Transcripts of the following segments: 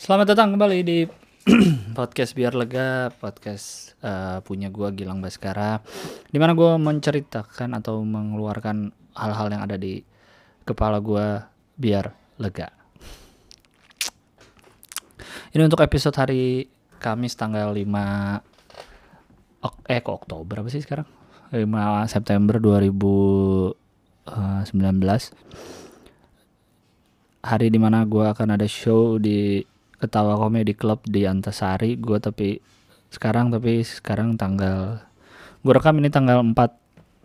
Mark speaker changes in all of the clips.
Speaker 1: Selamat datang kembali di podcast biar lega podcast eh, punya gua Gilang Baskara di mana gua menceritakan atau mengeluarkan hal-hal yang ada di kepala gua biar lega. Ini untuk episode hari Kamis tanggal 5 Ok- eh kok Oktober apa sih sekarang? 5 September 2019 hari di mana gue akan ada show di Ketawa Comedy Club di Antasari gue tapi sekarang tapi sekarang tanggal gue rekam ini tanggal 4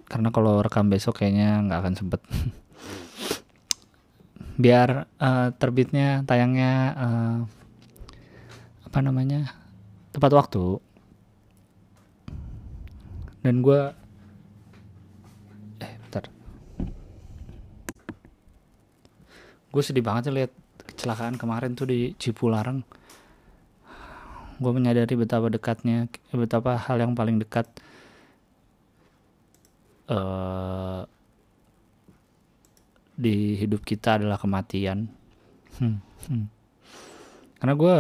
Speaker 1: karena kalau rekam besok kayaknya nggak akan sempet. Biar eh, terbitnya tayangnya eh, apa namanya tepat waktu. Dan gue eh bentar. Gue sedih banget ya lihat kecelakaan kemarin tuh di Cipularang. Gue menyadari betapa dekatnya betapa hal yang paling dekat eh di hidup kita adalah kematian. Hmm, hmm. karena gue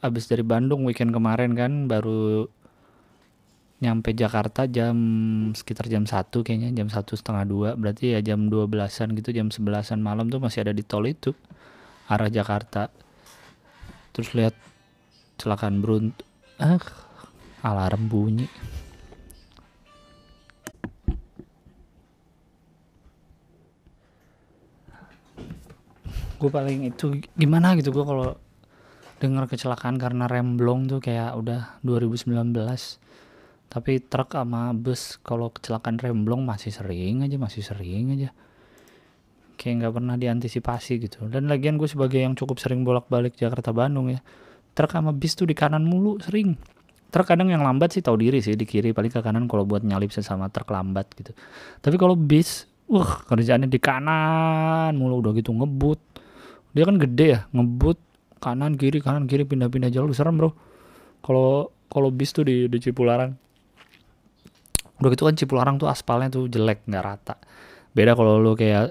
Speaker 1: abis dari Bandung weekend kemarin kan baru nyampe Jakarta jam sekitar jam satu kayaknya jam satu setengah dua. Berarti ya jam 12-an gitu jam 11-an malam tuh masih ada di tol itu arah Jakarta. Terus lihat celakaan berunt ah alarm bunyi. Gue paling itu gimana gitu gue kalau dengar kecelakaan karena remblong tuh kayak udah 2019 tapi truk sama bus kalau kecelakaan remblong masih sering aja masih sering aja kayak nggak pernah diantisipasi gitu. Dan lagian gue sebagai yang cukup sering bolak-balik Jakarta Bandung ya truk sama bis tuh di kanan mulu sering. Truk kadang yang lambat sih tahu diri sih di kiri paling ke kanan kalau buat nyalip sesama truk lambat gitu. Tapi kalau bis wah kerjaannya di kanan mulu udah gitu ngebut. Dia kan gede ya ngebut kanan kiri kanan kiri pindah-pindah jalur serem bro. Kalau kalau bis tuh di, di Cipularang. Udah gitu kan Cipularang tuh aspalnya tuh jelek nggak rata. Beda kalau lu kayak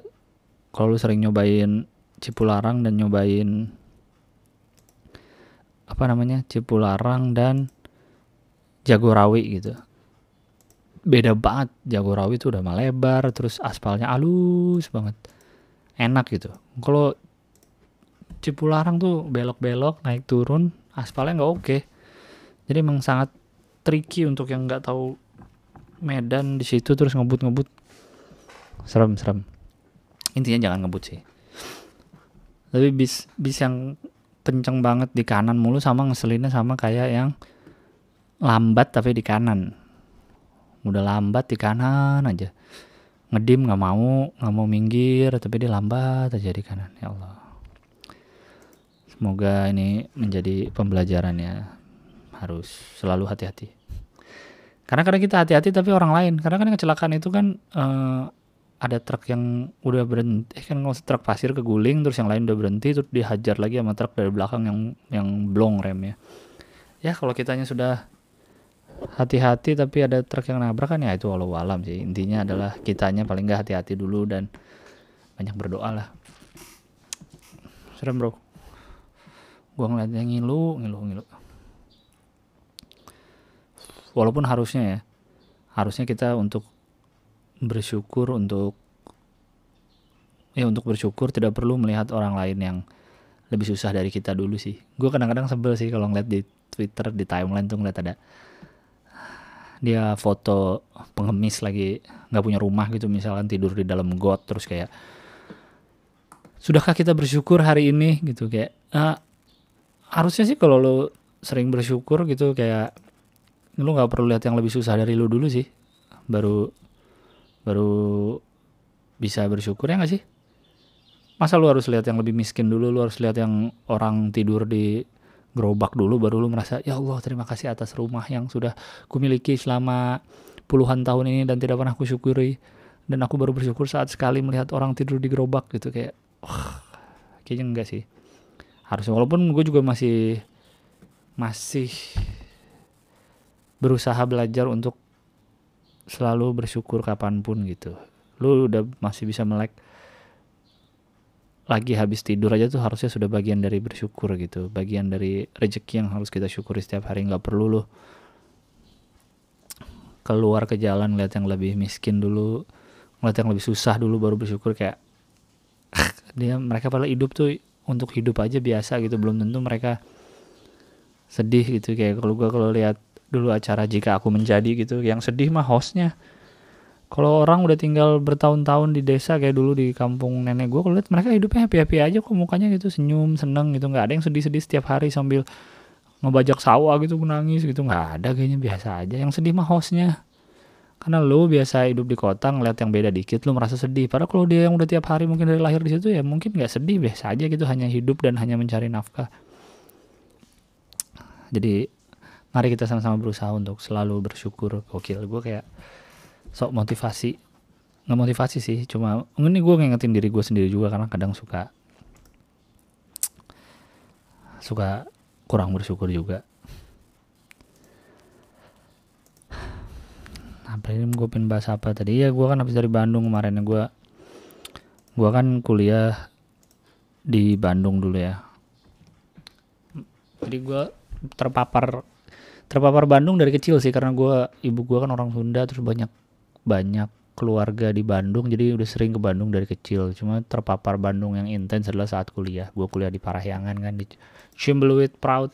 Speaker 1: kalau lu sering nyobain Cipularang dan nyobain apa namanya Cipularang dan Jagorawi gitu. Beda banget Jagorawi tuh udah melebar terus aspalnya halus banget. Enak gitu. Kalau Cipularang tuh belok-belok naik turun aspalnya nggak oke. Jadi emang sangat tricky untuk yang nggak tahu Medan di situ terus ngebut-ngebut. Serem serem intinya jangan ngebut sih. Tapi bis bis yang kenceng banget di kanan mulu sama ngeselinnya sama kayak yang lambat tapi di kanan. Udah lambat di kanan aja. Ngedim nggak mau nggak mau minggir tapi dia lambat aja di kanan. Ya Allah. Semoga ini menjadi pembelajaran ya. Harus selalu hati-hati. Karena kadang kita hati-hati tapi orang lain. Karena kan kecelakaan itu kan eh, ada truk yang udah berhenti eh, kan truk pasir keguling terus yang lain udah berhenti terus dihajar lagi sama truk dari belakang yang yang blong remnya ya kalau kitanya sudah hati-hati tapi ada truk yang nabrak kan ya itu walau alam sih. Intinya adalah kitanya paling nggak hati-hati dulu dan banyak berdoa lah. Serem bro. Gua ngeliatnya ngilu ngilu ngilu. Walaupun harusnya ya harusnya kita untuk bersyukur untuk ya untuk bersyukur tidak perlu melihat orang lain yang lebih susah dari kita dulu sih. Gue kadang-kadang sebel sih kalau ngeliat di Twitter di timeline tuh ngeliat ada dia foto pengemis lagi nggak punya rumah gitu misalkan tidur di dalam got terus kayak sudahkah kita bersyukur hari ini? Gitu kayak "Ah, harusnya sih kalau lo sering bersyukur gitu kayak lu nggak perlu lihat yang lebih susah dari lu dulu sih. Baru baru bisa bersyukur ya nggak sih? Masa lu harus lihat yang lebih miskin dulu lu harus lihat yang orang tidur di gerobak dulu baru lu merasa ya Allah terima kasih atas rumah yang sudah kumiliki selama puluhan tahun ini dan tidak pernah kusyukuri. Dan aku baru bersyukur saat sekali melihat orang tidur di gerobak gitu kayak wah, kayaknya enggak sih. Harusnya walaupun gue juga masih masih berusaha belajar untuk selalu bersyukur kapan pun gitu. Lu udah masih bisa melek lagi habis tidur aja tuh harusnya sudah bagian dari bersyukur gitu. Bagian dari rezeki yang harus kita syukuri setiap hari nggak perlu loh keluar ke jalan lihat yang lebih miskin dulu ngeliat yang lebih susah dulu baru bersyukur kayak dia mereka pada hidup tuh untuk hidup aja biasa gitu. Belum tentu mereka sedih gitu. Kayak kalau gua kalau lihat dulu acara jika aku menjadi gitu. Yang sedih mah hostnya. Kalau orang udah tinggal bertahun-tahun di desa kayak dulu di kampung nenek gue kalau mereka hidupnya happy happy aja kok mukanya gitu senyum seneng gitu. Nggak ada yang sedih-sedih setiap hari sambil ngebajak sawah gitu nangis gitu. Nggak ada kayaknya biasa aja. Yang sedih mah hostnya. Karena lo biasa hidup di kota ngeliat yang beda dikit lo merasa sedih. Padahal kalau dia yang udah tiap hari mungkin dari lahir di situ ya mungkin nggak sedih. Biasa aja gitu hanya hidup dan hanya mencari nafkah. Jadi mari kita sama-sama berusaha untuk selalu bersyukur. Gokil gue kayak sok motivasi. Nggak motivasi sih cuma ini gue ngingetin diri gue sendiri juga karena kadang suka suka kurang bersyukur juga. Apa ini gue pengen bahas apa tadi? Ya gue kan habis dari Bandung kemarin. Gue gue kan kuliah di Bandung dulu ya. Jadi gue terpapar terpapar Bandung dari kecil sih karena gue ibu gue kan orang Sunda terus banyak banyak keluarga di Bandung jadi udah sering ke Bandung dari kecil. Cuma terpapar Bandung yang intens adalah saat kuliah. Gue kuliah di Parahyangan kan di Cimbluit Proud.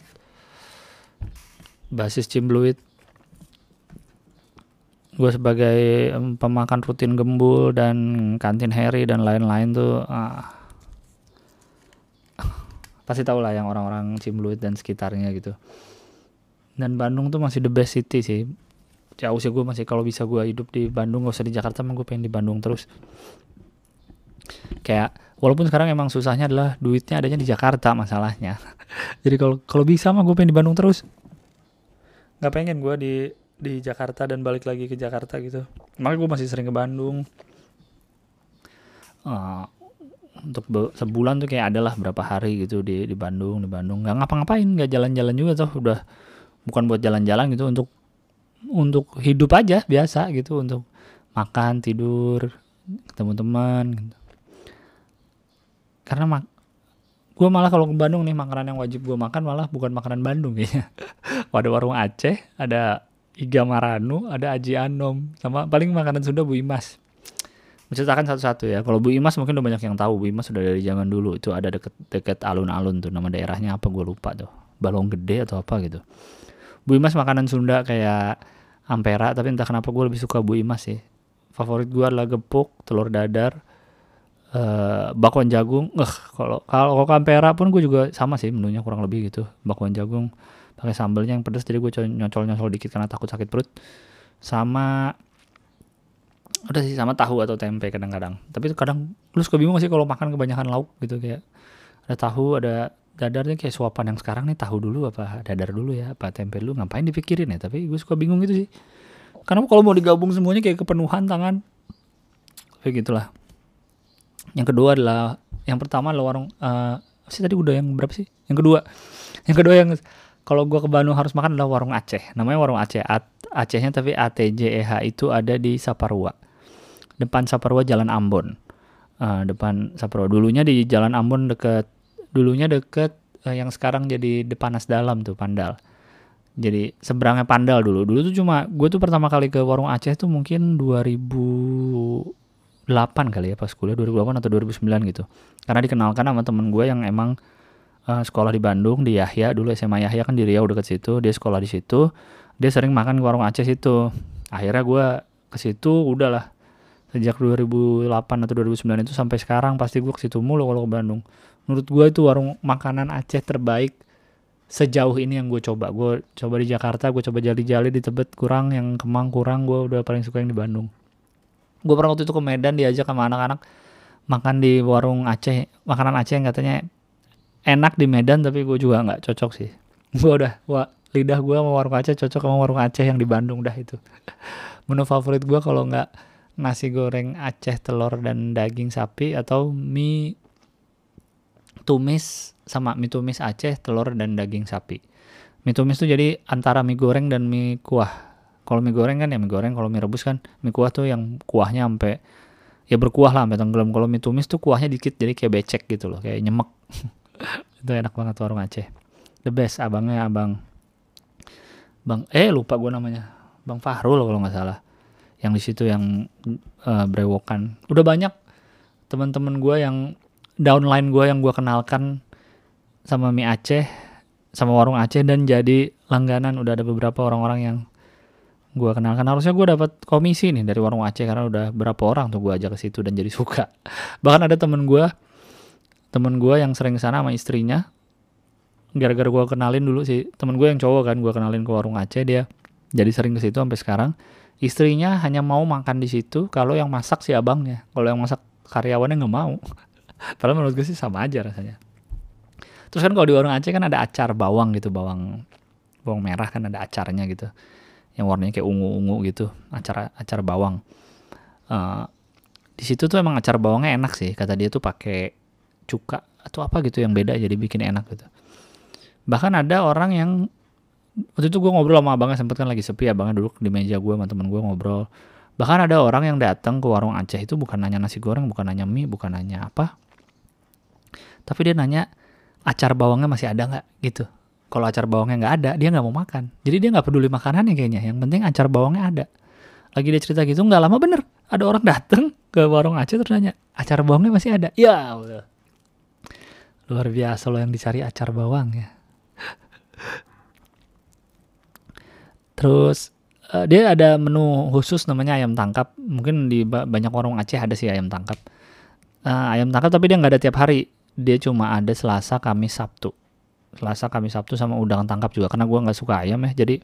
Speaker 1: Basis Cimbluit. Gue sebagai pemakan rutin gembul dan kantin Harry dan lain-lain tuh ah, pasti tau lah yang orang-orang Cimbluit dan sekitarnya gitu dan Bandung tuh masih the best city sih. Jauh sih gue masih kalau bisa gue hidup di Bandung gak usah di Jakarta emang gue pengen di Bandung terus. Kayak walaupun sekarang emang susahnya adalah duitnya adanya di Jakarta masalahnya. Jadi kalau kalau bisa mah gue pengen di Bandung terus. Nggak pengen gue di di Jakarta dan balik lagi ke Jakarta gitu. Makanya gue masih sering ke Bandung. Uh, untuk sebulan tuh kayak adalah berapa hari gitu di di Bandung di Bandung. Nggak ngapa-ngapain nggak jalan-jalan juga tuh. Udah bukan buat jalan-jalan gitu untuk untuk hidup aja biasa gitu untuk makan tidur ketemu teman gitu. karena mak gue malah kalau ke Bandung nih makanan yang wajib gue makan malah bukan makanan Bandung ya. Ada warung Aceh ada Iga Maranu ada Aji Anom sama paling makanan Sunda Bu Imas menceritakan satu-satu ya kalau Bu Imas mungkin udah banyak yang tahu Bu Imas sudah dari zaman dulu itu ada deket-deket alun-alun tuh nama daerahnya apa gue lupa tuh. Balong gede atau apa gitu Bu Imas makanan Sunda kayak ampera tapi entah kenapa gue lebih suka Bu Imas sih. Favorit gue adalah gepuk telur dadar uh, bakwan jagung. Eh kalau kalau ampera pun gue juga sama sih menunya kurang lebih gitu. Bakwan jagung pakai sambelnya yang pedas jadi gue nyocol nyocol dikit karena takut sakit perut. Sama udah sih sama tahu atau tempe kadang-kadang. Tapi kadang lu suka bingung sih kalau makan kebanyakan lauk gitu kayak ada tahu ada dadarnya kayak suapan yang sekarang nih tahu dulu apa dadar dulu ya apa tempe dulu ngapain dipikirin ya? Tapi gue suka bingung gitu sih. Karena kalau mau digabung semuanya kayak kepenuhan tangan. Kayak gitulah. Yang kedua adalah yang pertama adalah warung uh, sih tadi udah yang berapa sih? Yang kedua. Yang kedua yang kalau gue ke Bandung harus makan adalah warung Aceh. Namanya warung Aceh. Acehnya tapi ATJEH itu ada di Saparua. Depan Saparua Jalan Ambon. Uh, depan Saparua. Dulunya di Jalan Ambon deket dulunya deket uh, yang sekarang jadi Depanas Dalam tuh Pandal. Jadi seberangnya Pandal dulu. Dulu tuh cuma gue tuh pertama kali ke warung Aceh tuh mungkin 2008 kali ya pas kuliah 2008 atau 2009 gitu. Karena dikenalkan sama temen gue yang emang uh, sekolah di Bandung di Yahya dulu SMA Yahya kan di Riau deket situ. Dia sekolah di situ. Dia sering makan ke warung Aceh situ. Akhirnya gue ke situ udahlah sejak 2008 atau 2009 itu sampai sekarang pasti gue ke situ mulu kalau ke Bandung menurut gue itu warung makanan Aceh terbaik sejauh ini yang gue coba. Gue coba di Jakarta gue coba jali-jali di Tebet kurang. Yang Kemang kurang gue udah paling suka yang di Bandung. Gue pernah waktu itu ke Medan diajak sama anak-anak makan di warung Aceh. Makanan Aceh yang katanya enak di Medan tapi gue juga nggak cocok sih. Gue udah wah, lidah gue sama warung Aceh cocok sama warung Aceh yang di Bandung dah itu. Menu favorit gue kalau nggak nasi goreng Aceh telur dan daging sapi atau mie tumis sama mie tumis Aceh, telur dan daging sapi. Mie tumis tuh jadi antara mie goreng dan mie kuah. Kalau mie goreng kan ya mie goreng, kalau mie rebus kan mie kuah tuh yang kuahnya sampai ya berkuah lah sampai tenggelam. Kalau mie tumis tuh kuahnya dikit jadi kayak becek gitu loh kayak nyemek. Itu enak banget warung Aceh. The best abangnya abang bang eh lupa gue namanya. Bang Fahrul kalau nggak salah. Yang di situ yang uh, brewokan. Udah banyak teman-teman gue yang downline gue yang gue kenalkan sama mie Aceh sama warung Aceh dan jadi langganan. Udah ada beberapa orang-orang yang gue kenalkan. Harusnya gue dapat komisi nih dari warung Aceh karena udah berapa orang tuh gue ajak ke situ dan jadi suka. Bahkan ada temen gue temen gue yang sering ke sana sama istrinya. Gara-gara gue kenalin dulu sih temen gue yang cowok kan gue kenalin ke warung Aceh dia jadi sering ke situ sampai sekarang. Istrinya hanya mau makan di situ kalau yang masak si abangnya. Kalau yang masak karyawannya nggak mau padahal menurut gue sih sama aja rasanya. Terus kan kalau di warung Aceh kan ada acar bawang gitu bawang bawang merah kan ada acarnya gitu. Yang warnanya kayak ungu-ungu gitu acar acar bawang. Uh, di situ tuh emang acar bawangnya enak sih. Kata dia tuh pakai cuka atau apa gitu yang beda jadi bikin enak gitu. Bahkan ada orang yang waktu itu gue ngobrol sama abangnya sempet kan lagi sepi abangnya duduk di meja gue sama temen gue ngobrol. Bahkan ada orang yang datang ke warung Aceh itu bukan nanya nasi goreng bukan nanya mie bukan nanya apa tapi dia nanya acar bawangnya masih ada nggak? Gitu. Kalau acar bawangnya nggak ada dia nggak mau makan. Jadi dia nggak peduli makanannya kayaknya. Yang penting acar bawangnya ada. Lagi dia cerita gitu nggak lama bener ada orang dateng ke warung Aceh terus nanya acar bawangnya masih ada? Ya luar biasa loh yang dicari acar bawang ya. Terus uh, dia ada menu khusus namanya ayam tangkap. Mungkin di banyak warung Aceh ada sih ayam tangkap. Uh, ayam tangkap tapi dia nggak ada tiap hari dia cuma ada Selasa Kamis Sabtu. Selasa Kamis Sabtu sama udang tangkap juga karena gue nggak suka ayam ya. Jadi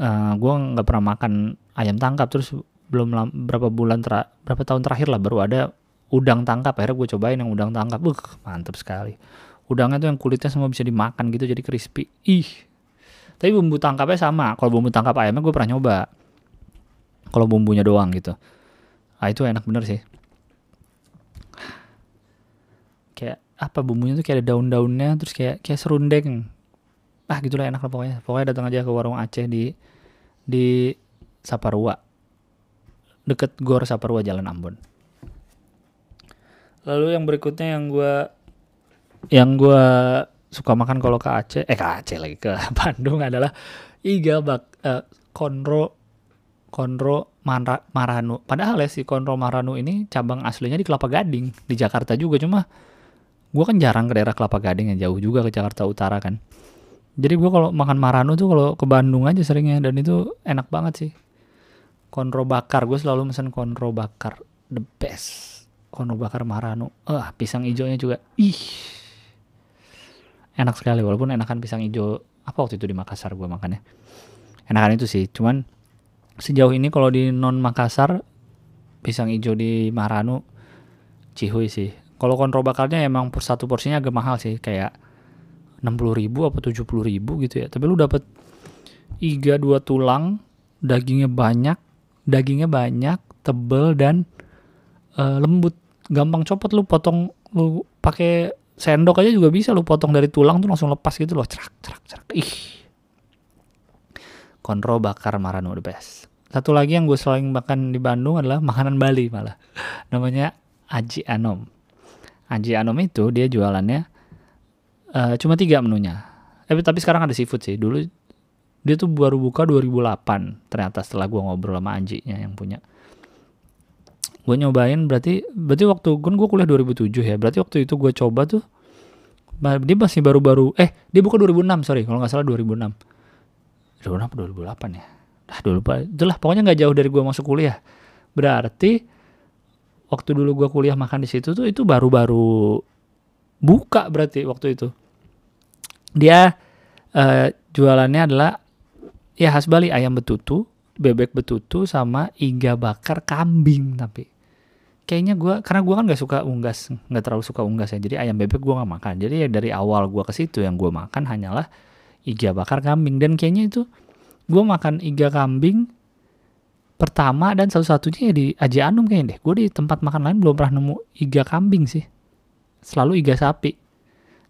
Speaker 1: uh, eh, gue nggak pernah makan ayam tangkap. Terus belum berapa bulan ter berapa tahun terakhir lah baru ada udang tangkap. Akhirnya gue cobain yang udang tangkap. Uh mantep sekali. Udangnya tuh yang kulitnya semua bisa dimakan gitu jadi crispy. Ih. Tapi bumbu tangkapnya sama. Kalau bumbu tangkap ayamnya gue pernah nyoba. Kalau bumbunya doang gitu. Ah itu enak bener sih kayak apa bumbunya tuh kayak ada daun-daunnya terus kayak kayak serundeng. Ah gitulah enak lah pokoknya. Pokoknya datang aja ke warung Aceh di di Saparua. Deket Gor Saparua Jalan Ambon. Lalu yang berikutnya yang gue yang gue suka makan kalau ke Aceh eh ke Aceh lagi ke Bandung adalah iga bak uh, konro konro Mara, Maranu padahal ya si konro Maranu ini cabang aslinya di Kelapa Gading di Jakarta juga cuma gue kan jarang ke daerah Kelapa Gading yang jauh juga ke Jakarta Utara kan. Jadi gue kalau makan marano tuh kalau ke Bandung aja seringnya dan itu enak banget sih. Konro bakar gue selalu mesen konro bakar the best. Konro bakar marano. Ah uh, pisang hijaunya juga ih. Enak sekali walaupun enakan pisang hijau apa waktu itu di Makassar gue makannya? Enakan itu sih cuman sejauh ini kalau di non Makassar pisang hijau di Marano cihuy sih kalau kontrol bakarnya emang per satu porsinya agak mahal sih kayak 60 ribu apa 70 ribu gitu ya. Tapi lu dapat iga dua tulang dagingnya banyak dagingnya banyak tebel dan uh, lembut. Gampang copot lu potong lu pakai sendok aja juga bisa lu potong dari tulang tuh langsung lepas gitu loh. Cerak cerak cerak. Ih. Kontrol bakar Marano the best. Satu lagi yang gue selalu makan di Bandung adalah makanan Bali malah. Namanya Aji Anom Anji Anom itu dia jualannya uh, cuma tiga menunya. Eh, tapi sekarang ada seafood sih. Dulu dia tuh baru buka 2008 ternyata setelah gue ngobrol sama Anjinya yang punya. Gue nyobain berarti berarti waktu kan gue kuliah 2007 ya. Berarti waktu itu gue coba tuh dia masih baru-baru eh dia buka 2006 sorry kalau nggak salah 2006 2006 2008 ya dah dulu itulah pokoknya nggak jauh dari gue masuk kuliah berarti waktu dulu gue kuliah makan di situ tuh itu baru-baru buka berarti waktu itu. Dia uh, jualannya adalah ya khas Bali ayam betutu bebek betutu sama iga bakar kambing tapi. Kayaknya gue karena gue kan gak suka unggas nggak terlalu suka unggas ya jadi ayam bebek gue nggak makan. Jadi ya dari awal gue ke situ yang gue makan hanyalah iga bakar kambing. Dan kayaknya itu gue makan iga kambing pertama dan satu-satunya ya di Aji Anum kayaknya deh. Gue di tempat makan lain belum pernah nemu iga kambing sih. Selalu iga sapi.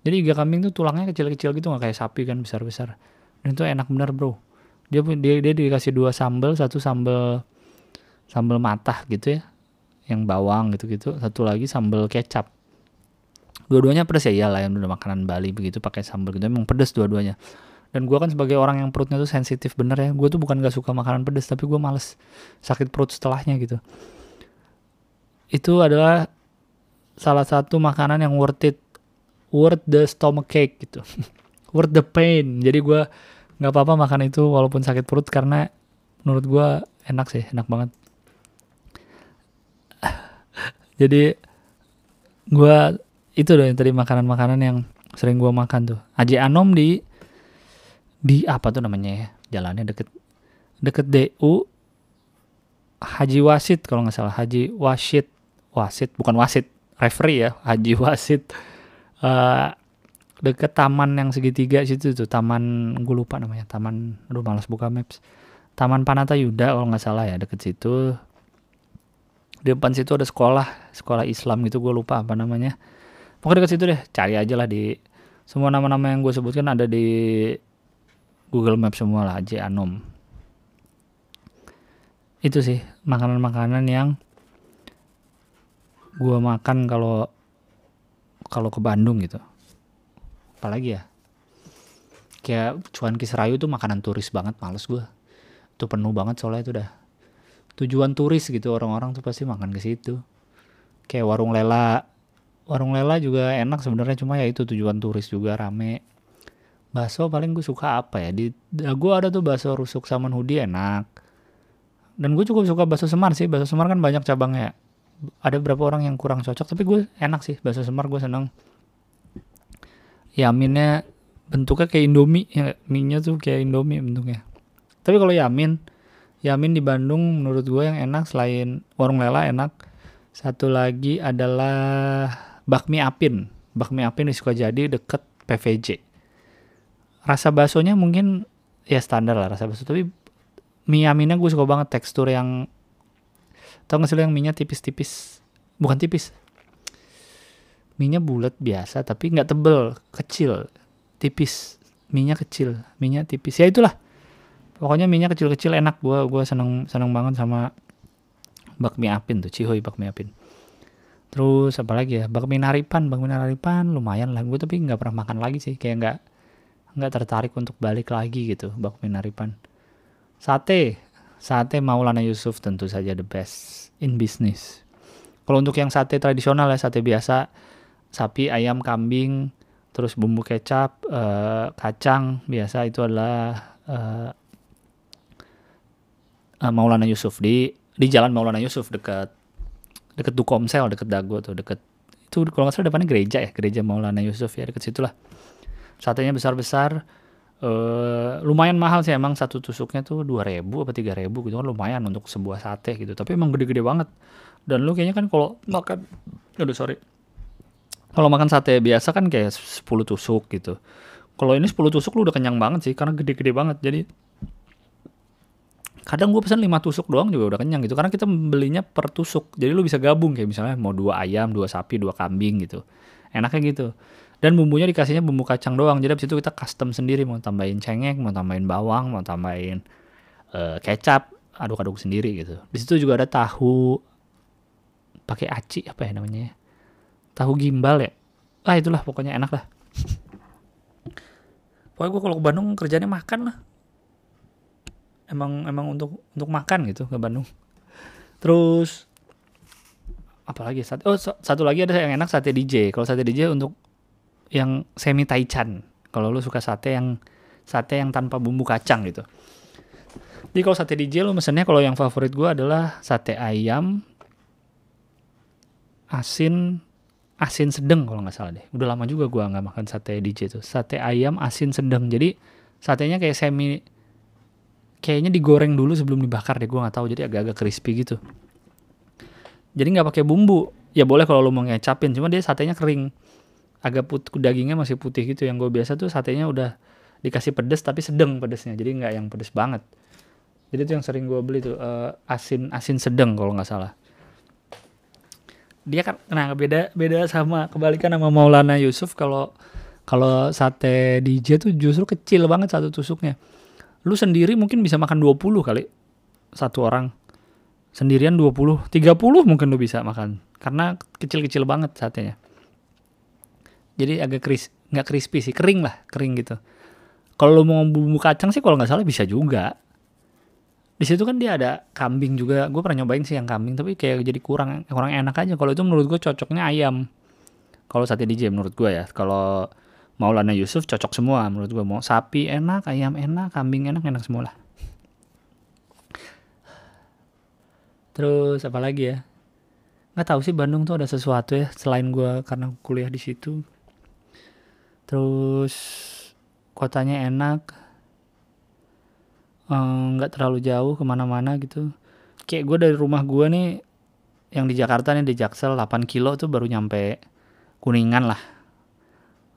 Speaker 1: Jadi iga kambing tuh tulangnya kecil-kecil gitu nggak kayak sapi kan besar-besar. Dan itu enak bener bro. Dia dia dia dikasih dua sambal, satu sambal sambal matah gitu ya. yang bawang gitu-gitu satu lagi sambal kecap dua-duanya pedas ya iyalah yang udah makanan Bali begitu pakai sambal gitu emang pedas dua-duanya dan gue kan sebagai orang yang perutnya tuh sensitif bener ya. Gue tuh bukan gak suka makanan pedas tapi gue males sakit perut setelahnya gitu. Itu adalah salah satu makanan yang worth it worth the stomach cake gitu. Worth the pain. Jadi gue nggak apa-apa makan itu walaupun sakit perut karena menurut gue enak sih enak banget. Jadi gue itu dong tadi makanan-makanan yang sering gue makan tuh. Aji Anom di di apa tuh namanya ya? Jalannya deket deket DU Haji Wasit kalau nggak salah. Haji Wasit Wasit bukan Wasit referee ya. Haji Wasit. Uh, deket taman yang segitiga situ tuh. Taman gue lupa namanya. Taman aduh malas buka maps. Taman Panata Yuda kalau nggak salah ya deket situ. Di depan situ ada sekolah sekolah Islam gitu gue lupa apa namanya. Pokoknya deket situ deh. Cari aja lah di semua nama-nama yang gue sebutkan ada di Google Maps semua lah J Anom itu sih makanan-makanan yang gue makan kalau kalau ke Bandung gitu. Apalagi ya? Kayak cuan kisrayu tuh makanan turis banget males gue tuh penuh banget soalnya itu udah tujuan turis gitu orang-orang tuh pasti makan ke situ. Kayak warung lela. Warung lela juga enak sebenarnya cuma ya itu tujuan turis juga rame bakso paling gue suka apa ya? Di gue ada tuh bakso rusuk salmon hudi enak. Dan gue cukup suka bakso semar sih. Bakso semar kan banyak cabangnya. Ada beberapa orang yang kurang cocok tapi gue enak sih bakso semar gue seneng. Yaminnya bentuknya kayak Indomie ya minyak tuh kayak Indomie bentuknya. Tapi kalau yamin yamin di Bandung menurut gue yang enak selain warung lela enak. Satu lagi adalah bakmi apin. Bakmi apin di Sukajadi deket PVJ rasa baksonya mungkin ya standar lah rasa bakso. Tapi mie yaminnya gue suka banget tekstur yang tau gak sih lo yang minyak tipis-tipis? Bukan tipis. Minyak bulat biasa tapi nggak tebel kecil tipis. Minyak kecil minyak tipis. Ya itulah. Pokoknya minyak kecil-kecil enak. Gue gue seneng seneng banget sama bakmi apin tuh cihoy bakmi apin. Terus apa lagi ya? Bakmi naripan bakmi naripan lumayan lah. Gue tapi nggak pernah makan lagi sih. Kayak nggak nggak tertarik untuk balik lagi gitu bakmi naripan sate sate Maulana Yusuf tentu saja the best in business kalau untuk yang sate tradisional ya sate biasa sapi, ayam, kambing, terus bumbu kecap, uh, kacang biasa itu adalah uh, uh, Maulana Yusuf di di Jalan Maulana Yusuf dekat dekat Dukomsel, dekat Dago tuh, dekat itu kalau nggak salah depannya gereja ya, gereja Maulana Yusuf ya dekat situlah. Satenya besar-besar, uh, lumayan mahal sih emang satu tusuknya tuh dua ribu apa tiga ribu gitu kan lumayan untuk sebuah sate gitu. Tapi emang gede-gede banget. Dan lu kayaknya kan kalau makan, aduh sorry, kalau makan sate biasa kan kayak 10 tusuk gitu. Kalau ini 10 tusuk lu udah kenyang banget sih karena gede-gede banget. Jadi kadang gue pesan 5 tusuk doang juga udah kenyang gitu karena kita belinya per tusuk. Jadi lu bisa gabung kayak misalnya mau dua ayam, dua sapi, dua kambing gitu. Enaknya gitu. Dan bumbunya dikasihnya bumbu kacang doang. Jadi abis itu kita custom sendiri mau tambahin cengek, mau tambahin bawang, mau tambahin uh, kecap, aduk-aduk sendiri gitu. Di situ juga ada tahu pakai aci apa ya namanya ya? tahu gimbal ya ah itulah pokoknya enak lah pokoknya gue kalau ke Bandung kerjanya makan lah emang emang untuk untuk makan gitu ke Bandung terus apalagi satu oh satu lagi ada yang enak sate DJ kalau sate DJ untuk yang semi taichan kalau lu suka sate yang sate yang tanpa bumbu kacang gitu jadi kalau sate DJ lu mesennya kalau yang favorit gue adalah sate ayam asin asin sedang kalau nggak salah deh. Udah lama juga gue nggak makan sate DJ tuh. Sate ayam asin sedang. Jadi satenya kayak semi kayaknya digoreng dulu sebelum dibakar deh. Gue nggak tahu. Jadi agak-agak crispy gitu. Jadi nggak pakai bumbu. Ya boleh kalau lo mau ngecapin. Cuma dia satenya kering. Agak putih dagingnya masih putih gitu. Yang gue biasa tuh satenya udah dikasih pedes tapi sedang pedesnya. Jadi nggak yang pedes banget. Jadi itu yang sering gue beli tuh uh, asin asin sedang kalau nggak salah dia kan nah beda beda sama kebalikan sama Maulana Yusuf kalau kalau sate DJ tuh justru kecil banget satu tusuknya. Lu sendiri mungkin bisa makan 20 kali satu orang. sendirian 20 30 mungkin lu bisa makan karena kecil-kecil banget satenya jadi agak kris nggak crispy sih kering lah kering gitu. Kalau mau bumbu kacang sih kalau nggak salah bisa juga. Di situ kan dia ada kambing juga. Gue pernah nyobain sih yang kambing tapi kayak jadi kurang kurang enak aja. Kalau itu menurut gue cocoknya ayam. Kalau sate DJ menurut gue ya. Kalau Maulana Yusuf cocok semua menurut gue mau sapi enak ayam enak kambing enak enak semua lah. Terus apa lagi ya? Nggak tahu sih Bandung tuh ada sesuatu ya selain gue karena kuliah di situ terus kotanya enak. Nggak um, terlalu jauh ke mana-mana gitu. Kayak gue dari rumah gue nih yang di Jakarta nih di Jaksel 8 kilo tuh baru nyampe Kuningan lah.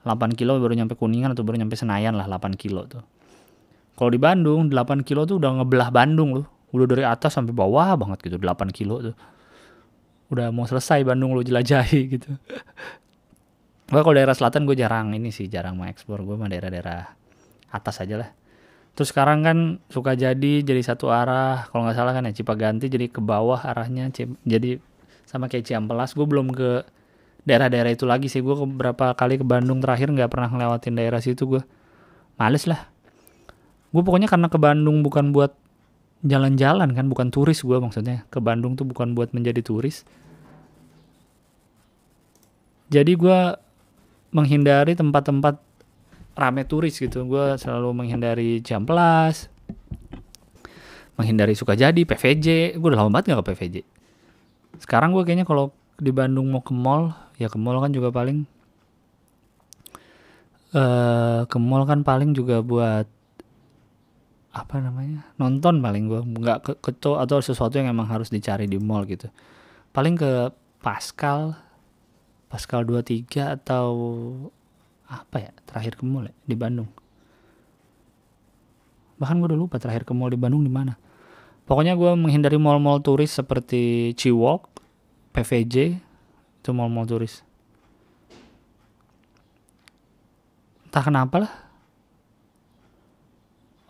Speaker 1: 8 kilo baru nyampe Kuningan atau baru nyampe Senayan lah 8 kilo tuh. Kalau di Bandung 8 kilo tuh udah ngebelah Bandung loh. Udah dari atas sampai bawah banget gitu 8 kilo tuh. Udah mau selesai Bandung lo jelajahi gitu gue kalau daerah selatan gue jarang ini sih jarang mau eksplor gue mah daerah-daerah atas aja lah. Terus sekarang kan suka jadi jadi satu arah. Kalau nggak salah kan ya Cipaganti jadi ke bawah arahnya jadi sama kayak Ciampelas gue belum ke daerah-daerah itu lagi sih. Gue beberapa kali ke Bandung terakhir nggak pernah ngelewatin daerah situ gue males lah. Gue pokoknya karena ke Bandung bukan buat jalan-jalan kan bukan turis gue maksudnya. Ke Bandung tuh bukan buat menjadi turis. Jadi gue menghindari tempat-tempat rame turis gitu. Gue selalu menghindari jam pelas menghindari suka jadi PVJ gue udah lama banget gak ke PVJ sekarang gue kayaknya kalau di Bandung mau ke mall ya ke mall kan juga paling uh, ke mall kan paling juga buat apa namanya nonton paling gue nggak ke keco atau sesuatu yang emang harus dicari di mall gitu. Paling ke Pascal Pascal 23 atau apa ya terakhir ke mall ya, di Bandung. Bahkan gue udah lupa terakhir ke mall di Bandung di mana. Pokoknya gue menghindari mall-mall turis seperti Ciwok PVJ itu mall-mall turis. Entah kenapa lah.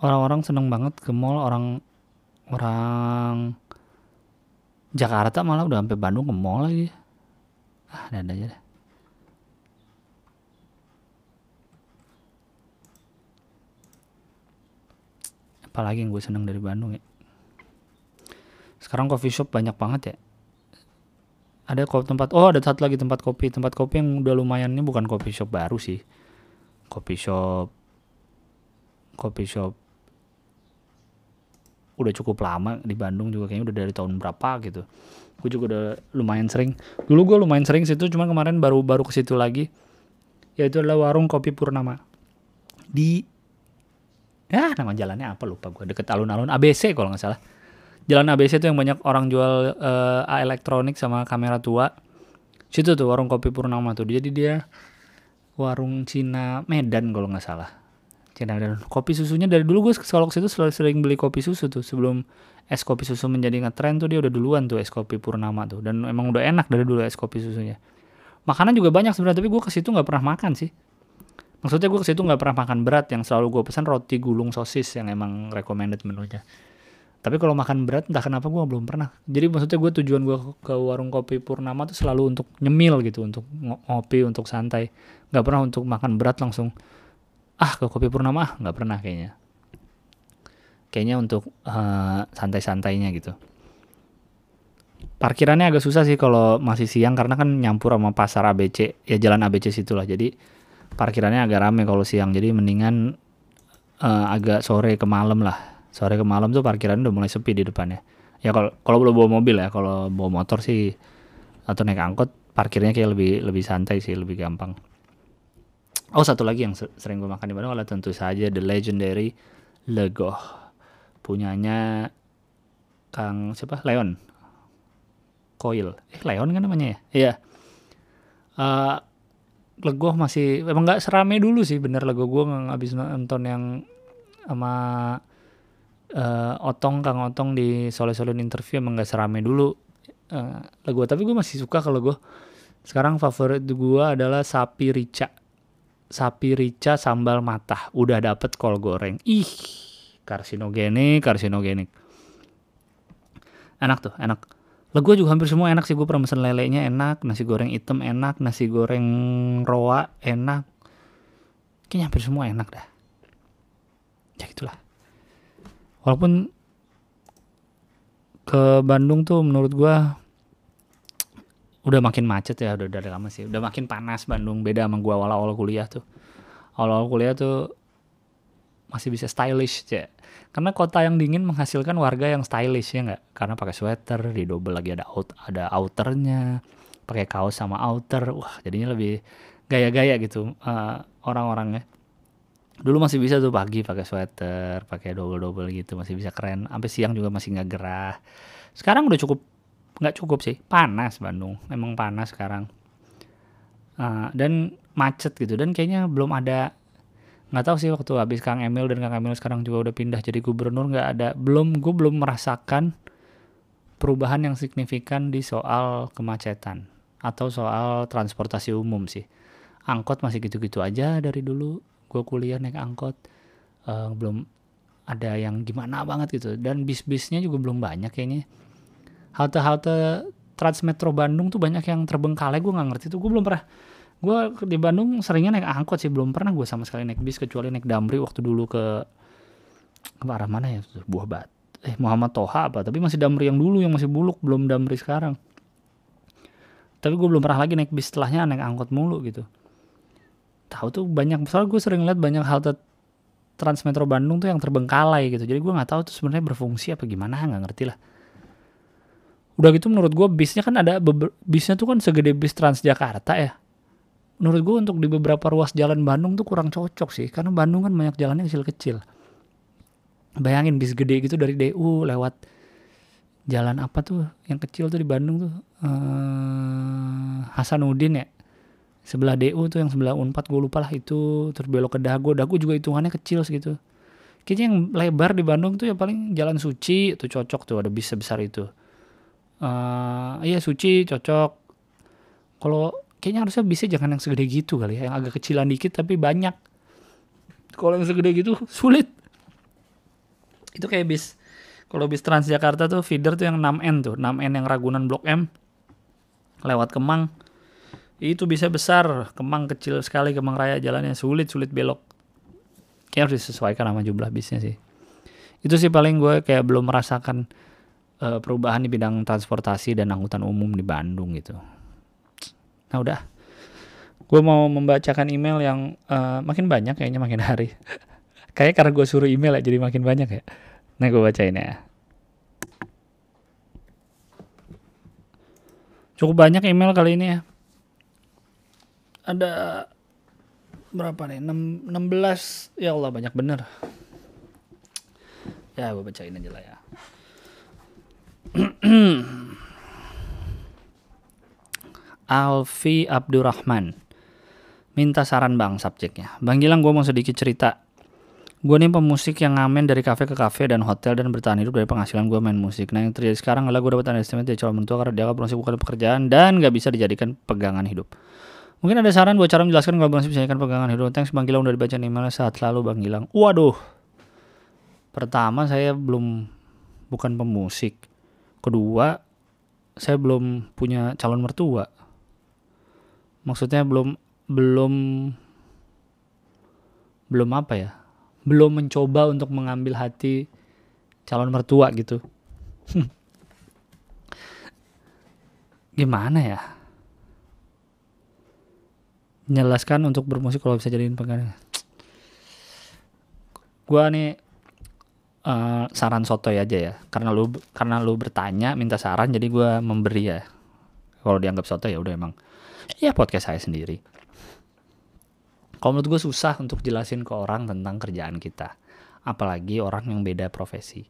Speaker 1: Orang-orang seneng banget ke mall orang orang Jakarta malah udah sampai Bandung ke mall lagi ah ada aja deh. Apalagi yang gue seneng dari Bandung ya. Sekarang coffee shop banyak banget ya. Ada kok tempat oh ada satu lagi tempat kopi. Tempat kopi yang udah lumayan ini bukan coffee shop baru sih. Coffee shop coffee shop udah cukup lama di Bandung juga kayaknya udah dari tahun berapa gitu gue juga udah lumayan sering. Dulu gue lumayan sering situ cuma kemarin baru baru ke situ lagi. Yaitu adalah warung kopi Purnama. Di ya nama jalannya apa lupa gue deket alun-alun ABC kalau nggak salah. Jalan ABC itu yang banyak orang jual uh, elektronik sama kamera tua. Situ tuh warung kopi Purnama tuh. Jadi dia warung Cina Medan kalau nggak salah. Cina dan kopi susunya dari dulu gue kalau situ selalu sering beli kopi susu tuh sebelum es kopi susu menjadi ngetren tuh dia udah duluan tuh es kopi Purnama tuh. Dan emang udah enak dari dulu es kopi susunya. Makanan juga banyak sebenarnya tapi gue ke situ nggak pernah makan sih. Maksudnya gue ke situ nggak pernah makan berat yang selalu gue pesan roti gulung sosis yang emang recommended menunya. Tapi kalau makan berat entah kenapa gue belum pernah. Jadi maksudnya gue tujuan gue ke warung kopi Purnama tuh selalu untuk nyemil gitu untuk ngopi untuk santai. Nggak pernah untuk makan berat langsung ah ke kopi purnama ah nggak pernah kayaknya kayaknya untuk uh, santai-santainya gitu. Parkirannya agak susah sih kalau masih siang karena kan nyampur sama pasar ABC ya jalan ABC situlah jadi parkirannya agak rame kalau siang. Jadi mendingan uh, agak sore ke malam lah. Sore ke malam tuh parkirannya udah mulai sepi di depannya. Ya kalau kalau belum bawa mobil ya kalau bawa motor sih atau naik angkot parkirnya kayak lebih lebih santai sih lebih gampang. Oh satu lagi yang sering gue makan di Bandung adalah tentu saja The Legendary Legoh punyanya Kang siapa? Leon. Coil eh Leon kan namanya ya? Iya. Uh, Legoh masih emang nggak serame dulu sih bener Legoh gue habis nonton yang sama uh, Otong Kang Otong di Soleh Soleh interview emang nggak serame dulu uh, Legoh. Tapi gue masih suka kalau gue sekarang favorit gue adalah sapi rica. Sapi rica sambal matah. Udah dapet kol goreng. Ih karsinogenik karsinogenik. Enak tuh enak. Lah gue juga hampir semua enak sih. Gue pernah pesen lelenya enak nasi goreng hitam enak nasi goreng roa enak. Kayaknya hampir semua enak dah. Ya gitulah. Walaupun ke Bandung tuh menurut gue udah makin macet ya udah dari lama sih. Udah makin panas Bandung beda sama gue awal-awal kuliah tuh. Awal-awal kuliah tuh masih bisa stylish ya karena kota yang dingin menghasilkan warga yang stylish ya nggak? Karena pakai sweater di double lagi ada out ada outernya pakai kaos sama outer. Wah jadinya lebih gaya-gaya gitu uh, orang-orangnya. Dulu masih bisa tuh pagi pakai sweater pakai double double gitu masih bisa keren. Sampai siang juga masih nggak gerah. Sekarang udah cukup nggak cukup sih. Panas Bandung emang panas sekarang. Uh, dan macet gitu. Dan kayaknya belum ada nggak tahu sih waktu habis Kang Emil dan Kang Emil sekarang juga udah pindah jadi gubernur nggak ada. Belum gue belum merasakan perubahan yang signifikan di soal kemacetan atau soal transportasi umum sih. Angkot masih gitu-gitu aja dari dulu. Gue kuliah naik angkot uh, belum ada yang gimana banget gitu. Dan bis-bisnya juga belum banyak kayaknya. Halte-halte Transmetro Bandung tuh banyak yang terbengkalai gue nggak ngerti tuh. Gue belum pernah gue di Bandung seringnya naik angkot sih belum pernah gue sama sekali naik bis kecuali naik Damri waktu dulu ke ke arah mana ya? Buah bat eh Muhammad Toha apa tapi masih Damri yang dulu yang masih buluk belum Damri sekarang. Tapi gue belum pernah lagi naik bis setelahnya naik angkot mulu gitu. Tahu tuh banyak soalnya gue sering lihat banyak halte Transmetro Bandung tuh yang terbengkalai gitu. Jadi gue nggak tahu tuh sebenarnya berfungsi apa gimana nggak ngerti lah. Udah gitu menurut gue bisnya kan ada bisnya tuh kan segede bis Transjakarta ya menurut gue untuk di beberapa ruas jalan Bandung tuh kurang cocok sih. Karena Bandung kan banyak jalannya kecil-kecil. Bayangin bis gede gitu dari DU lewat jalan apa tuh yang kecil tuh di Bandung tuh? Uh, Hasanuddin ya? Sebelah DU tuh yang sebelah Unpad gue lupa lah itu. Terus belok ke Dago. Dago juga hitungannya kecil segitu. Kayaknya yang lebar di Bandung tuh ya paling jalan Suci itu cocok tuh ada bis sebesar itu. Uh, iya Suci cocok. Kalau kayaknya harusnya bisa jangan yang segede gitu kali ya yang agak kecilan dikit tapi banyak. Kalau yang segede gitu sulit. Itu kayak bis kalau bis Transjakarta tuh feeder tuh yang 6N tuh 6N yang Ragunan Blok M. Lewat Kemang. Itu bisa besar Kemang kecil sekali Kemang Raya jalannya sulit sulit belok. Kayak harus disesuaikan sama jumlah bisnya sih. Itu sih paling gue kayak belum merasakan uh, perubahan di bidang transportasi dan angkutan umum di Bandung gitu Nah udah, gue mau membacakan email yang uh, makin banyak kayaknya makin hari. Kayak karena gue suruh email ya jadi makin banyak ya. Nah gue bacain ya. Cukup banyak email kali ini ya. Ada berapa nih? 6, 16. Ya Allah banyak bener. Ya gue bacain aja lah ya. Alfi Abdurrahman. Minta saran bang subjeknya. Bang Gilang gue mau sedikit cerita. Gue nih pemusik yang ngamen dari kafe ke kafe dan hotel dan bertahan hidup dari penghasilan gue main musik. Nah yang terjadi sekarang adalah gue dapat underestimate dari calon mentua karena dia musik bukan pekerjaan dan gak bisa dijadikan pegangan hidup. Mungkin ada saran buat cara menjelaskan kalau musik bisa dijadikan pegangan hidup. Thanks Bang Gilang udah dibaca emailnya saat lalu Bang Gilang. Waduh. Pertama saya belum bukan pemusik. Kedua saya belum punya calon mertua maksudnya belum belum belum apa ya? Belum mencoba untuk mengambil hati calon mertua gitu. Gimana ya? Menjelaskan untuk bermusik kalau bisa jadiin pegangan gua nih uh, saran sotoy aja ya. Karena lu karena lu bertanya minta saran jadi gua memberi ya. Kalau dianggap soto ya udah emang ya podcast saya sendiri. Kalau menurut gue susah untuk jelasin ke orang tentang kerjaan kita. Apalagi orang yang beda profesi.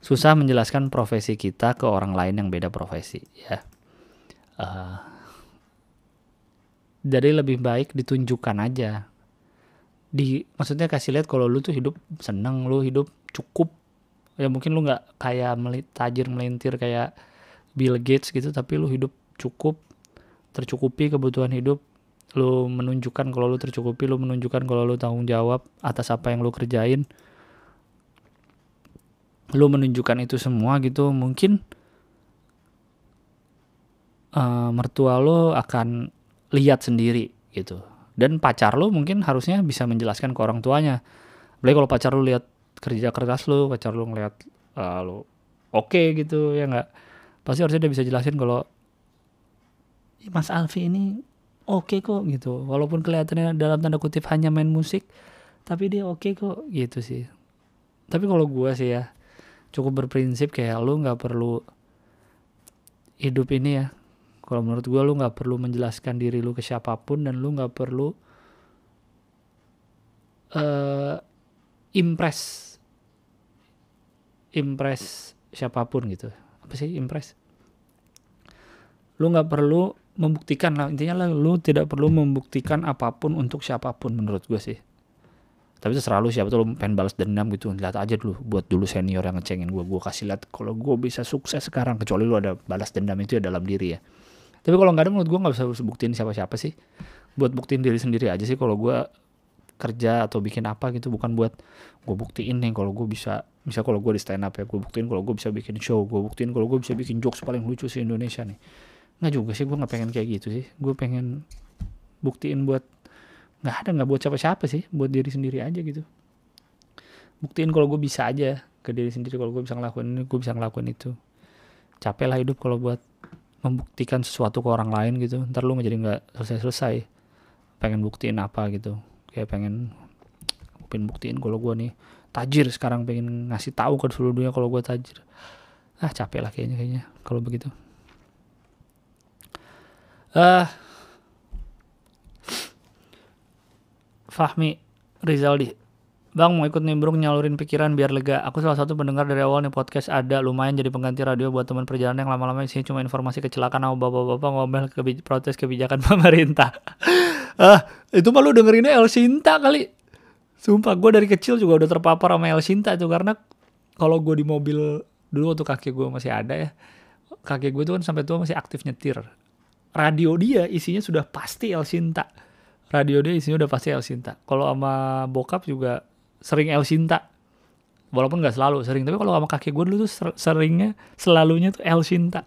Speaker 1: Susah menjelaskan profesi kita ke orang lain yang beda profesi. ya. Uh, jadi lebih baik ditunjukkan aja. Di maksudnya kasih lihat kalau lu tuh hidup seneng, lu hidup cukup. Ya mungkin lu nggak kayak tajir melintir kayak Bill Gates gitu, tapi lu hidup cukup tercukupi kebutuhan hidup lu menunjukkan kalau lu tercukupi lu menunjukkan kalau lu tanggung jawab atas apa yang lu kerjain. Lu menunjukkan itu semua gitu mungkin uh, mertua lo akan lihat sendiri gitu. Dan pacar lo mungkin harusnya bisa menjelaskan ke orang tuanya. Apalagi kalau pacar lo lihat kerja keras lo pacar lo ngeliat uh, lo oke okay gitu ya nggak? Pasti harusnya dia bisa jelasin kalau Mas Alfi ini oke okay kok gitu. Walaupun kelihatannya dalam tanda kutip hanya main musik tapi dia oke okay kok gitu sih. Tapi kalau gue sih ya cukup berprinsip kayak lu nggak perlu hidup ini ya. Kalau menurut gue lu nggak perlu menjelaskan diri lu ke siapa pun dan lu nggak perlu uh, impress impress siapa pun gitu. Apa sih impress? Lu nggak perlu membuktikan lah. Intinya lah lu tidak perlu membuktikan apa pun untuk siapa pun menurut gue sih. Tapi itu selalu siapa tuh lu pengen balas dendam gitu lihat aja dulu buat dulu senior yang ngecengin gue gue kasih lihat kalau gue bisa sukses sekarang kecuali lu ada balas dendam itu ya dalam diri ya. Tapi kalau nggak ada menurut gue nggak bisa buktiin siapa siapa sih. Buat buktiin diri sendiri aja sih kalau gue kerja atau bikin apa gitu bukan buat gue buktiin nih kalau gue bisa bisa kalau gue di stand up ya gue buktiin kalau gue bisa bikin show gue buktiin kalau gue bisa bikin jokes paling lucu sih Indonesia nih nggak juga sih gue nggak pengen kayak gitu sih. Gue pengen buktiin buat nggak ada nggak buat siapa-siapa sih buat diri sendiri aja gitu. Buktiin kalau gue bisa aja ke diri sendiri kalau gue bisa ngelakuin ini gue bisa ngelakuin itu. Capek lah hidup kalau buat membuktikan sesuatu ke orang lain gitu. Ntar lu jadi nggak selesai-selesai. Pengen buktiin apa gitu. Kayak pengen pengen buktiin kalau gue nih tajir sekarang pengen ngasih tahu ke seluruh dunia kalau gue tajir. Ah capek lah kayaknya kayaknya kalau begitu uh, Fahmi Rizaldi Bang mau ikut nimbrung nyalurin pikiran biar lega. Aku salah satu pendengar dari awal nih podcast ada lumayan jadi pengganti radio buat teman perjalanan yang lama-lama isinya cuma informasi kecelakaan sama bapak-bapak ngomel kebi protes kebijakan pemerintah. ah itu malu dengerinnya El Sinta kali. Sumpah gue dari kecil juga udah terpapar sama El Sinta itu karena kalau gue di mobil dulu waktu kaki gue masih ada ya kaki gue tuh kan sampai tua masih aktif nyetir. Radio dia isinya sudah pasti El Sinta radio dia isinya udah pasti El Sinta. Kalau sama bokap juga sering El Sinta. Walaupun nggak selalu sering, tapi kalau sama kakek gue dulu tuh seringnya selalunya tuh El Sinta.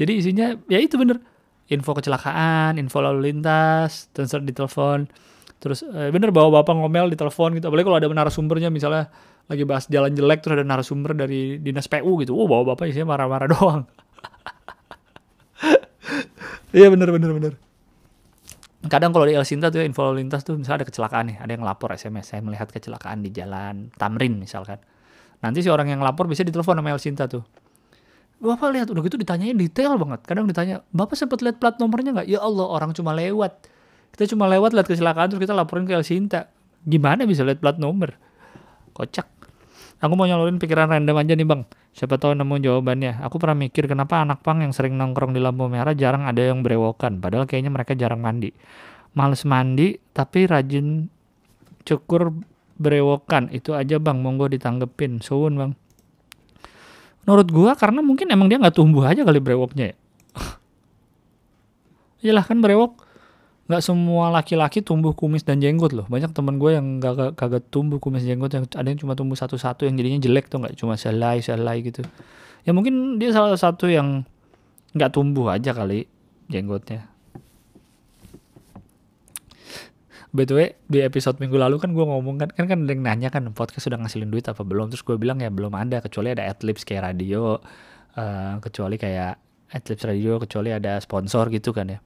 Speaker 1: Jadi isinya ya itu bener info kecelakaan, info lalu lintas, transfer di telepon. Terus eh, bener bawa bapak ngomel di telepon gitu. Apalagi kalau ada narasumbernya misalnya lagi bahas jalan jelek terus ada narasumber dari dinas PU gitu. Oh bawa bapak isinya marah-marah doang. Iya bener bener bener kadang kalau di El Sinta tuh ya, info lalu lintas tuh misalnya ada kecelakaan nih, ada yang lapor SMS, saya melihat kecelakaan di jalan Tamrin misalkan. Nanti si orang yang lapor bisa ditelepon sama El Sinta tuh. Bapak lihat udah gitu ditanyain detail banget. Kadang ditanya, "Bapak sempat lihat plat nomornya nggak?" Ya Allah, orang cuma lewat. Kita cuma lewat lihat kecelakaan terus kita laporin ke El Sinta. Gimana bisa lihat plat nomor? Kocak. Aku mau nyalurin pikiran random aja nih bang. Siapa tahu nemu jawabannya. Aku pernah mikir kenapa anak pang yang sering nongkrong di lampu merah jarang ada yang berewokan. Padahal kayaknya mereka jarang mandi. Males mandi tapi rajin cukur berewokan. Itu aja bang, monggo ditanggepin. Suwun bang. Menurut gua karena mungkin emang dia nggak tumbuh aja kali brewoknya ya. Iyalah kan brewok nggak semua laki-laki tumbuh kumis dan jenggot loh. Banyak temen gue yang gak kagak tumbuh kumis jenggot yang ada yang cuma tumbuh satu-satu yang jadinya jelek tuh nggak? Cuma selai selai gitu. Ya mungkin dia salah satu yang nggak tumbuh aja kali jenggotnya. BTW di episode minggu lalu kan gue ngomong kan kan kan ada yang nanya kan podcast sudah ngasilin duit apa belum? Terus gue bilang ya belum ada. Kecuali ada adlibs kayak radio uh, kecuali kayak adlibs radio kecuali ada sponsor gitu kan ya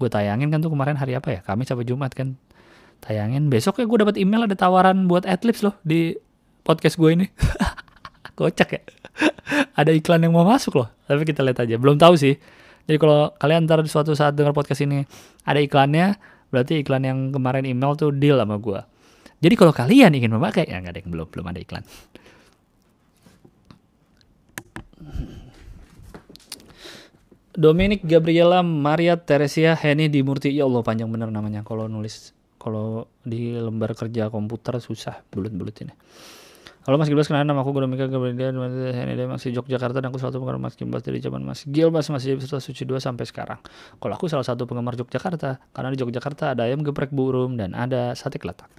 Speaker 1: gue tayangin kan tuh kemarin hari apa ya? Kamis sampai Jumat kan. Tayangin besok ya gue dapat email ada tawaran buat adlibs loh di podcast gue ini. Kocak ya. Ada iklan yang mau masuk loh tapi kita lihat aja. Belum tahu sih. Jadi kalau kalian ntar suatu saat dengar podcast ini ada iklannya berarti iklan yang kemarin email tuh deal sama gue jadi kalau kalian ingin memakai ya nggak ada yang belum belum ada iklan Dominic Gabriela Maria Teresia Heni Dimurti ya Allah panjang bener namanya kalau nulis kalau di lembar kerja komputer susah bulut-bulut ini Halo Mas Gilbas, kenal nama aku Dominic Gabriela Heni dari masih Yogyakarta dan aku selalu penggemar Mas Gilbas dari zaman Mas Gilbas masih jadi peserta suci 2 sampai sekarang. Kalau aku salah satu penggemar Yogyakarta karena di Yogyakarta ada ayam geprek burung dan ada sate kelatak.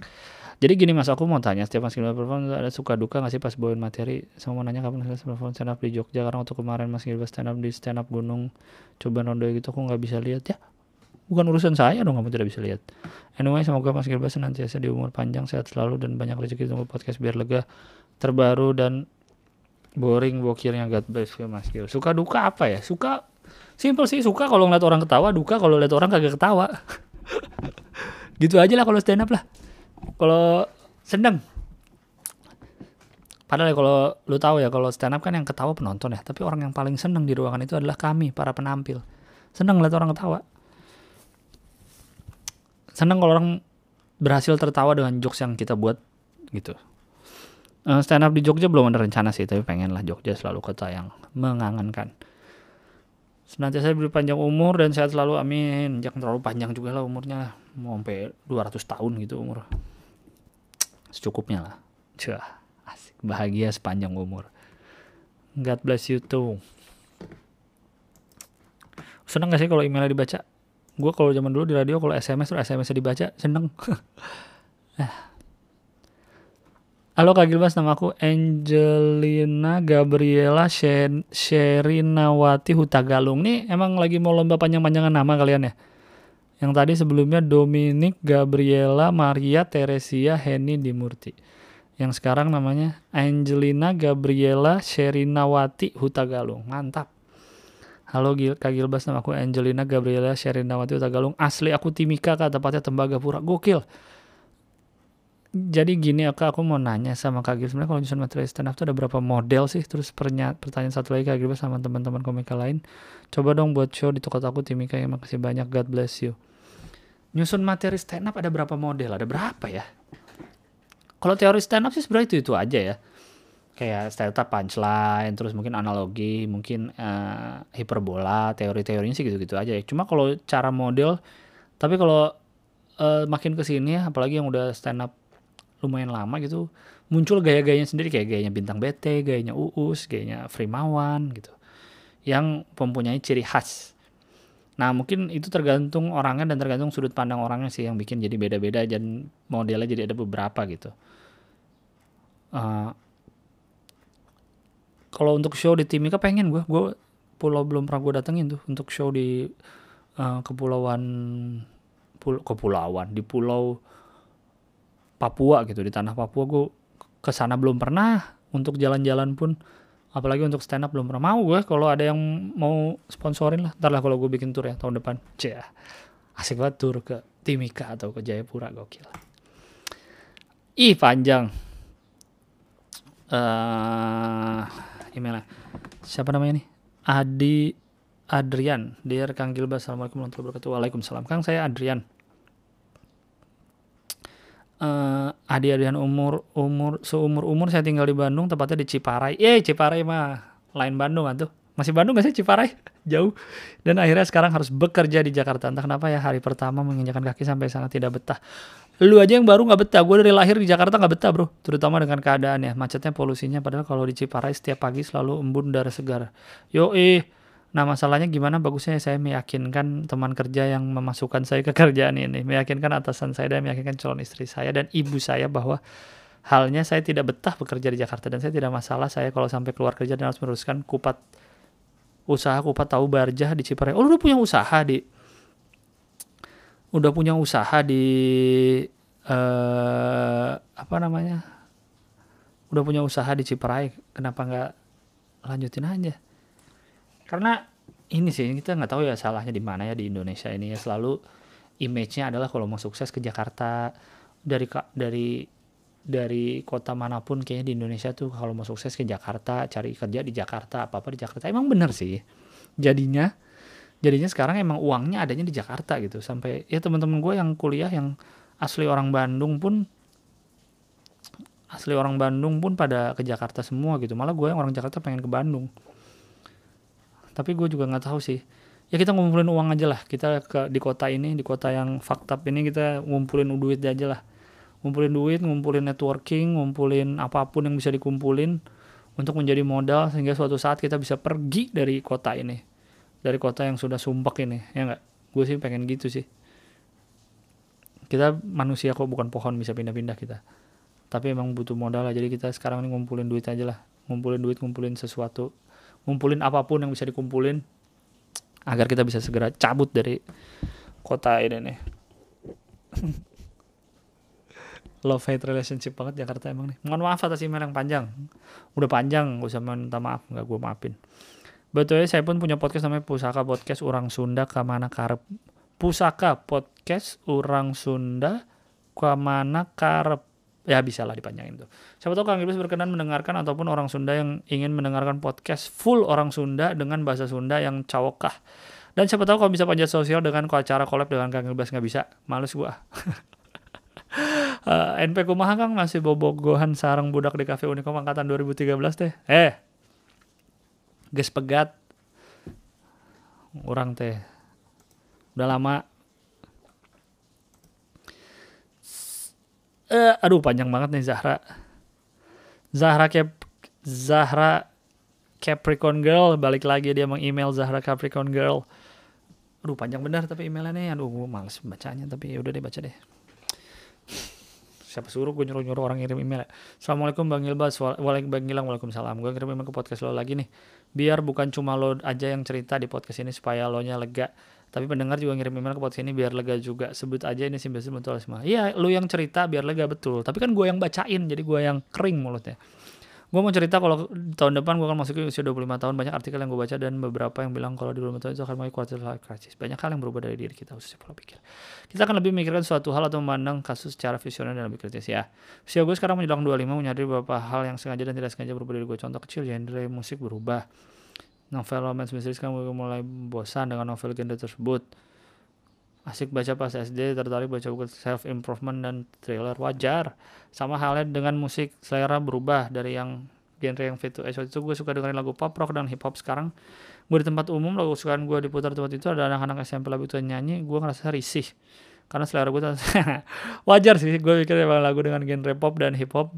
Speaker 1: Jadi gini mas, aku mau tanya setiap mas Gilbas perform ada suka duka nggak sih pas bawain materi? Sama mau nanya kapan Gilbas perform stand up di Jogja karena waktu kemarin mas Gilbas stand up di stand up gunung coba rondo gitu aku nggak bisa lihat ya. Bukan urusan saya dong kamu tidak bisa lihat. Anyway semoga mas Gilbas senantiasa di umur panjang sehat selalu dan banyak rezeki tunggu podcast biar lega terbaru dan boring bokirnya God bless you mas Gil. Suka duka apa ya? Suka simple sih suka kalau ngeliat orang ketawa, duka kalau lihat orang kagak ketawa. gitu aja lah kalau stand up lah kalau seneng padahal ya kalau lu tahu ya kalau stand up kan yang ketawa penonton ya. Tapi orang yang paling seneng di ruangan itu adalah kami para penampil. Seneng lihat orang ketawa. Seneng kalau orang berhasil tertawa dengan jokes yang kita buat gitu. Uh, stand up di Jogja belum ada rencana sih tapi pengen lah Jogja selalu kota yang mengangankan. Senantiasa diberi panjang umur dan sehat selalu amin. Jangan terlalu panjang juga lah umurnya. Mau sampai 200 tahun gitu umur secukupnya lah. Cah, asik. Bahagia sepanjang umur. God bless you too. Seneng gak sih kalau emailnya dibaca? Gue kalau zaman dulu di radio kalau SMS tuh SMS dibaca seneng. Halo Kak Gilbas, nama aku Angelina Gabriela Sherinawati Hutagalung. Nih emang lagi mau lomba panjang-panjangan nama kalian ya? Yang tadi sebelumnya Dominic Gabriela Maria Teresia Heni Dimurti. Yang sekarang namanya Angelina Gabriela Sherinawati Hutagalung. Mantap. Halo Gil, Kak Gilbas, nama aku Angelina Gabriela Sherinawati Hutagalung. Asli aku Timika, kak, tepatnya Tembagapura. Gokil jadi gini aku aku mau nanya sama Kak Gil sebenarnya kalau nyusun materi stand up tuh ada berapa model sih terus pernya, pertanyaan satu lagi Kak Gil sama teman-teman komika lain coba dong buat show di toko aku Timika ya makasih banyak God bless you nyusun materi stand up ada berapa model ada berapa ya kalau teori stand up sih sebenarnya itu itu aja ya kayak stand up punchline terus mungkin analogi mungkin uh, hiperbola teori-teorinya sih gitu-gitu aja ya cuma kalau cara model tapi kalau uh, makin ke sini ya apalagi yang udah stand up lumayan lama gitu muncul gaya-gayanya sendiri kayak gayanya bintang BT, gayanya Uus, gayanya Frimawan gitu. Yang mempunyai ciri khas. Nah, mungkin itu tergantung orangnya dan tergantung sudut pandang orangnya sih yang bikin jadi beda-beda dan modelnya jadi ada beberapa gitu. Uh, kalau untuk show di Timika pengen gue, gue pulau belum pernah gue datengin tuh untuk show di uh, kepulauan pul kepulauan di pulau Papua gitu di tanah Papua. Gue ke sana belum pernah. Untuk jalan-jalan pun apalagi untuk stand up belum pernah. Mau gue kalau ada yang mau sponsorin lah. Ntar lah kalau gue bikin tour ya tahun depan. Cia asik banget tour ke Timika atau ke Jayapura gokil. Ih panjang. Uh, emailnya. Siapa namanya nih? Adi Adrian. Dear Kang Gilbas Assalamualaikum warahmatullahi wabarakatuh. Waalaikumsalam. Kang saya Adrian uh, adik-adikan umur umur seumur umur saya tinggal di Bandung tepatnya di Ciparai. Eh Ciparai mah lain Bandung kan tuh. Masih Bandung gak sih Ciparai? Jauh. Dan akhirnya sekarang harus bekerja di Jakarta. Entah kenapa ya hari pertama menginjakan kaki sampai sangat tidak betah. Lu aja yang baru nggak betah. Gue dari lahir di Jakarta nggak betah bro. Terutama dengan keadaan ya. Macetnya polusinya. Padahal kalau di Ciparai setiap pagi selalu embun udara segar. Yo eh Nah masalahnya gimana bagusnya saya meyakinkan teman kerja yang memasukkan saya ke kerjaan ini, meyakinkan atasan saya dan meyakinkan calon istri saya dan ibu saya bahwa halnya saya tidak betah bekerja di Jakarta dan saya tidak masalah saya kalau sampai keluar kerja dan harus meneruskan kupat usaha kupat tahu barjah di Ciparai. Oh udah punya usaha di udah punya usaha di uh, apa namanya? Udah punya usaha di Ciparai, kenapa nggak lanjutin aja? Karena ini sih kita nggak tahu ya salahnya di mana ya di Indonesia ini ya. Selalu image-nya adalah kalau mau sukses ke Jakarta. Dari dari dari kota mana pun kayaknya di Indonesia tuh kalau mau sukses ke Jakarta cari kerja di Jakarta apa apa di Jakarta. Emang bener sih. Jadinya jadinya sekarang emang uangnya adanya di Jakarta gitu. Sampai ya teman-teman gue yang kuliah yang asli orang Bandung pun asli orang Bandung pun pada ke Jakarta semua gitu. Malah gue yang orang Jakarta pengen ke Bandung tapi gue juga nggak tahu sih. Ya kita ngumpulin uang aja lah. Kita ke di kota ini di kota yang fakta ini kita ngumpulin duit aja lah. Ngumpulin duit ngumpulin networking ngumpulin apa pun yang bisa dikumpulin untuk menjadi modal sehingga suatu saat kita bisa pergi dari kota ini. Dari kota yang sudah sumpah ini ya nggak? Gue sih pengen gitu sih. Kita manusia kok bukan pohon bisa pindah-pindah kita. Tapi emang butuh modal lah. Jadi kita sekarang ini ngumpulin duit aja lah. Ngumpulin duit ngumpulin sesuatu ngumpulin apa pun yang bisa dikumpulin agar kita bisa segera cabut dari kota ini nih. Love hate relationship banget Jakarta emang nih. Mohon maaf atas email yang panjang. Udah panjang gak usah minta maaf nggak gue maafin. Betul saya pun punya podcast namanya Pusaka Podcast Orang Sunda Kamana Karep. Pusaka Podcast Orang Sunda Kamana Karep ya bisa lah dipanjangin tuh. Siapa tahu Kang Iblis berkenan mendengarkan ataupun orang Sunda yang ingin mendengarkan podcast full orang Sunda dengan bahasa Sunda yang cawokah. Dan siapa tahu kalau bisa panjat sosial dengan acara collab dengan Kang Iblis nggak bisa, males gua. uh, NP Kumaha Kang masih bobogohan sarang budak di kafe Unikom angkatan 2013 teh. Eh, ges pegat. Orang teh udah lama eh aduh panjang banget nih Zahra. Zahra Cap Zahra Capricorn Girl balik lagi dia email Zahra Capricorn Girl. Aduh panjang benar tapi emailnya nih. Aduh gue males bacanya tapi ya udah deh baca deh. Siapa suruh gue nyuruh nyuruh orang ngirim email Assalamualaikum Bang Ilbas. Waalaikumsalam Bang Gilang Waalaikumsalam. Gue ngirim email ke podcast lo lagi nih. Biar bukan cuma lo aja yang cerita di podcast ini supaya lo nya lega tapi pendengar juga ngirim email ke podcast ini biar lega juga. Sebut aja ini simbiosis mutualisme iya lo yang cerita biar lega betul. Tapi kan gue yang bacain jadi gue yang kering mulutnya. Gue mau cerita kalau tahun depan gue akan masuk ke usia 25 tahun. Banyak artikel yang gue baca dan beberapa yang bilang kalau di 25 tahun itu akan mulai quarter life crisis banyak hal yang berubah dari diri kita khususnya pola pikir. Kita akan lebih memikirkan suatu hal atau memandang kasus secara visioner dan lebih kritis ya. Usia gue sekarang menjelang 25 menyadari beberapa hal yang sengaja dan tidak sengaja berubah dari gue contoh kecil genre musik berubah novel romance sekarang gue mulai bosan dengan novel genre tersebut. Asik baca pas SD tertarik baca buku self improvement dan thriller. Wajar. Sama halnya dengan musik selera berubah. Dari yang genre yang fit to itu gue suka dengerin lagu pop rock dan hip hop. Sekarang gue di tempat umum lagu kesukaan gue diputar tempat itu ada anak-anak SMP lagu itu nyanyi gue ngerasa risih. Karena selera gue wajar sih. Gue pikir emang lagu dengan genre pop dan hip hop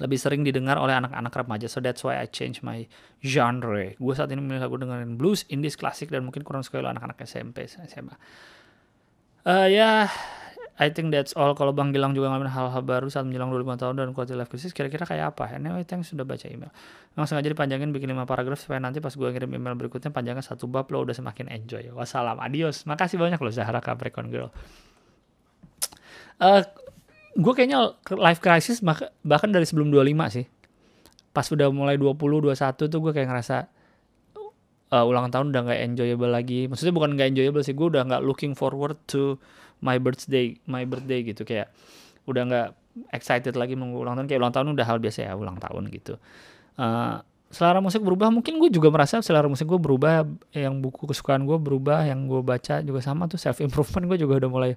Speaker 1: lebih sering didengar oleh anak-anak remaja. So that's why I change my genre. Gue saat ini memilih lagu dengerin blues, indies, klasik, dan mungkin kurang suka anak-anak SMP, SMA. Uh, ya, yeah, I think that's all. Kalau Bang Gilang juga ngalamin hal-hal baru saat menjelang 25 tahun dan quality life crisis, kira-kira kayak apa? Anyway, thanks sudah baca email. Memang sengaja dipanjangin bikin 5 paragraf supaya nanti pas gue ngirim email berikutnya panjangnya satu bab lo udah semakin enjoy. Wassalam, adios. Makasih banyak loh Zahra Capricorn Girl. Uh, gue kayaknya life crisis bahkan dari sebelum 25 sih. Pas udah mulai 20 21 tuh gue kayak ngerasa uh, ulang tahun udah nggak enjoyable lagi. Maksudnya bukan nggak enjoyable sih gue udah nggak looking forward to my birthday my birthday gitu. Kayak udah nggak excited lagi menunggu ulang tahun. Kayak ulang tahun udah hal biasa ya ulang tahun gitu. Uh, selera musik berubah. Mungkin gue juga merasa selera musik gue berubah yang buku kesukaan gue berubah yang gue baca juga sama tuh. Self improvement gue juga udah mulai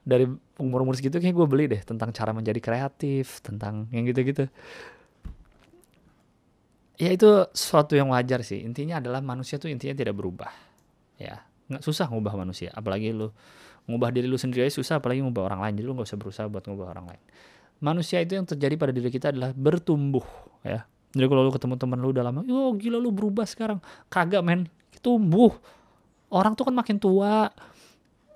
Speaker 1: dari umur-umur segitu kayak gue beli deh tentang cara menjadi kreatif tentang yang gitu-gitu. Ya itu sesuatu yang wajar sih. Intinya adalah manusia tuh intinya tidak berubah. Ya nggak susah ngubah manusia. Apalagi lu ngubah diri lu sendiri aja susah apalagi ngubah orang lain. Jadi lu nggak usah berusaha buat ngubah orang lain. Manusia itu yang terjadi pada diri kita adalah bertumbuh ya. Jadi kalau lu ketemu temen lu udah lama yo gila lu berubah sekarang. Kagak men. Tumbuh. Orang tuh kan makin tua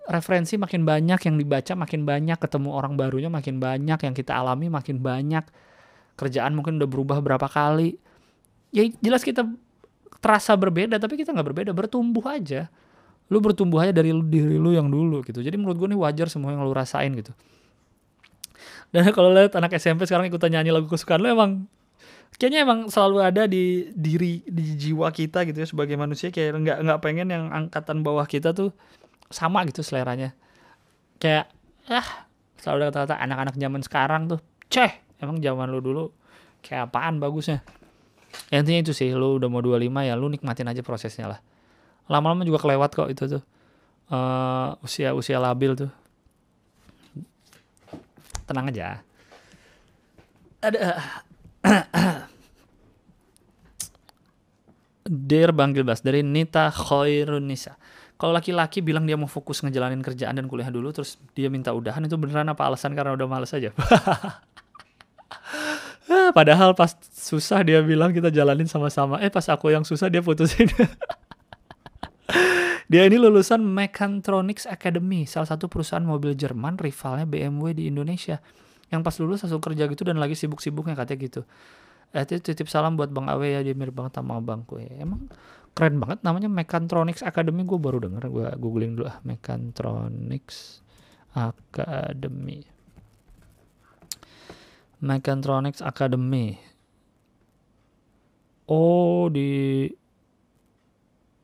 Speaker 1: referensi makin banyak yang dibaca makin banyak ketemu orang barunya makin banyak yang kita alami makin banyak. Kerjaan mungkin udah berubah berapa kali. Ya jelas kita terasa berbeda tapi kita nggak berbeda. Bertumbuh aja. Lu bertumbuh aja dari diri lu yang dulu gitu. Jadi menurut gue nih wajar semua yang lu rasain gitu. Dan kalau lihat anak SMP sekarang ikutan nyanyi lagu kesukaan lu emang kayaknya emang selalu ada di diri di jiwa kita gitu ya sebagai manusia. Kayak nggak nggak pengen yang angkatan bawah kita tuh sama gitu seleranya. Kayak ah selalu ada kata-kata anak-anak zaman sekarang tuh ceh emang zaman lu dulu kayak apaan bagusnya? Ya, intinya itu sih lu udah mau 25 ya lu nikmatin aja prosesnya lah. Lama-lama juga kelewat kok itu tuh uh, usia usia labil tuh. Tenang aja. Ada Dear Bang Gilbas dari Nita Khairunisa kalau laki-laki bilang dia mau fokus ngejalanin kerjaan dan kuliah dulu terus dia minta udahan itu beneran apa alasan karena udah males aja padahal pas susah dia bilang kita jalanin sama-sama eh pas aku yang susah dia putusin Dia ini lulusan Mechatronics Academy, salah satu perusahaan mobil Jerman rivalnya BMW di Indonesia. Yang pas lulus langsung kerja gitu dan lagi sibuk-sibuknya katanya gitu. Eh, titip salam buat Bang Awe ya, dia mirip banget sama abangku ya. Emang keren banget namanya Mechatronics Academy, gue baru denger, gue googling dulu ah, Mechatronics Academy. Mechatronics Academy. Oh, di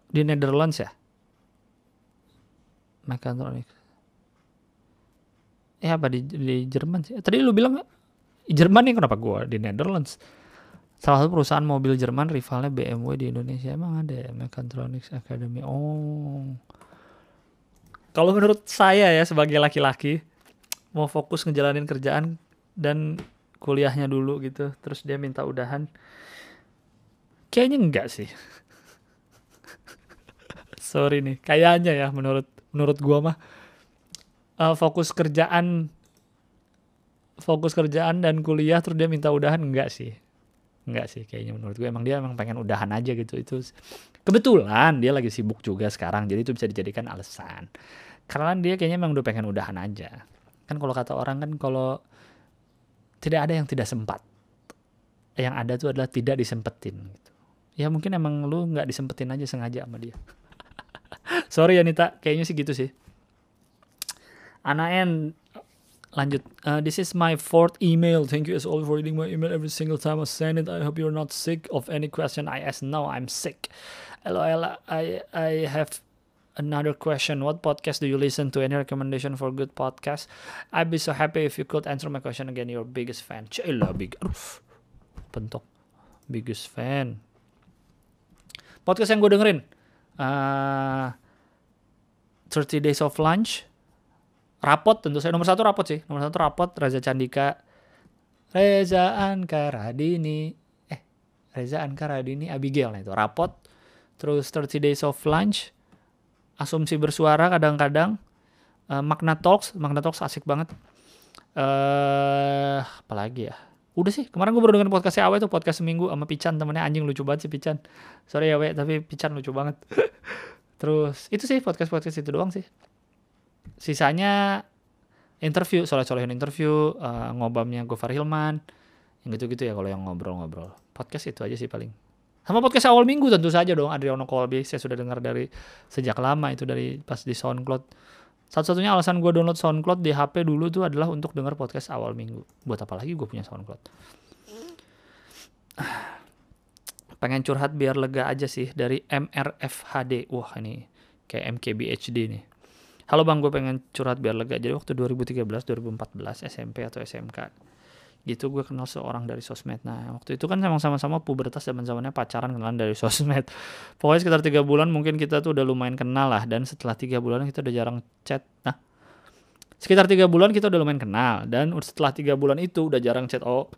Speaker 1: di Netherlands ya? Mechatronics. Eh apa di, di Jerman sih? Tadi lu bilang Jerman nih kenapa gua di Netherlands? Salah satu perusahaan mobil Jerman rivalnya BMW di Indonesia emang ada ya Mechatronics Academy. Oh. Kalau menurut saya ya sebagai laki-laki mau fokus ngejalanin kerjaan dan kuliahnya dulu gitu, terus dia minta udahan. Kayaknya enggak sih. Sorry nih, kayaknya ya menurut menurut gua mah uh, fokus kerjaan fokus kerjaan dan kuliah terus dia minta udahan enggak sih enggak sih kayaknya menurut gue emang dia emang pengen udahan aja gitu. Itu kebetulan dia lagi sibuk juga sekarang jadi itu bisa dijadikan alasan. Karena dia kayaknya emang udah pengen udahan aja. Kan kalau kata orang kan kalau tidak ada yang tidak sempat yang ada tuh adalah tidak disempetin gitu. Ya mungkin emang lu nggak disempetin aja sengaja sama dia. Sorry ya Nita kayaknya sih gitu sih. Ana N lanjut. Uh, this is my fourth email. Thank you as always for reading my email every single time I send it. I hope you're not sick of any question I ask. No I'm sick. Lol I I have another question. What podcast do you listen to? Any recommendation for good podcast? I'd be so happy if you could answer my question again. Your biggest fan. Cila big pentok biggest fan. Podcast yang gue dengerin. Uh, 30 Days of Lunch rapot tentu saya nomor satu rapot sih. Nomor satu rapot Reza Candika. Reza Ankaradini. Eh Reza Ankaradini Abigail. Nah itu rapot. Terus 30 Days of Lunch. Asumsi bersuara kadang-kadang. Uh, Magna Talks. Magna Talks asik banget. Eh uh, apalagi ya? Udah sih kemarin gue baru dengan podcastnya Awe tuh podcast seminggu sama Pican temennya. Anjing lucu banget sih Pican sorry ya Awe tapi Pican lucu banget. Terus itu sih podcast podcast itu doang sih sisanya interview soleh-solehin interview uh, ngobamnya Gofar Hilman yang gitu-gitu ya kalau yang ngobrol-ngobrol. Podcast itu aja sih paling. Sama podcast awal minggu tentu saja dong Adriano Kolbi saya sudah dengar dari sejak lama itu dari pas di SoundCloud. Satu-satunya alasan gue download SoundCloud di HP dulu tuh adalah untuk dengar podcast awal minggu. Buat apa lagi gue punya SoundCloud? Pengen curhat biar lega aja sih dari MRFHD wah ini kayak MKBHD nih Halo bang, gue pengen curhat biar lega. Jadi waktu 2013, 2014 SMP atau SMK gitu gue kenal seorang dari sosmed. Nah waktu itu kan sama-sama pubertas zaman zamannya pacaran kenalan dari sosmed. Pokoknya sekitar tiga bulan mungkin kita tuh udah lumayan kenal lah. Dan setelah tiga bulan kita udah jarang chat. Nah sekitar tiga bulan kita udah lumayan kenal. Dan setelah tiga bulan itu udah jarang chat. Oh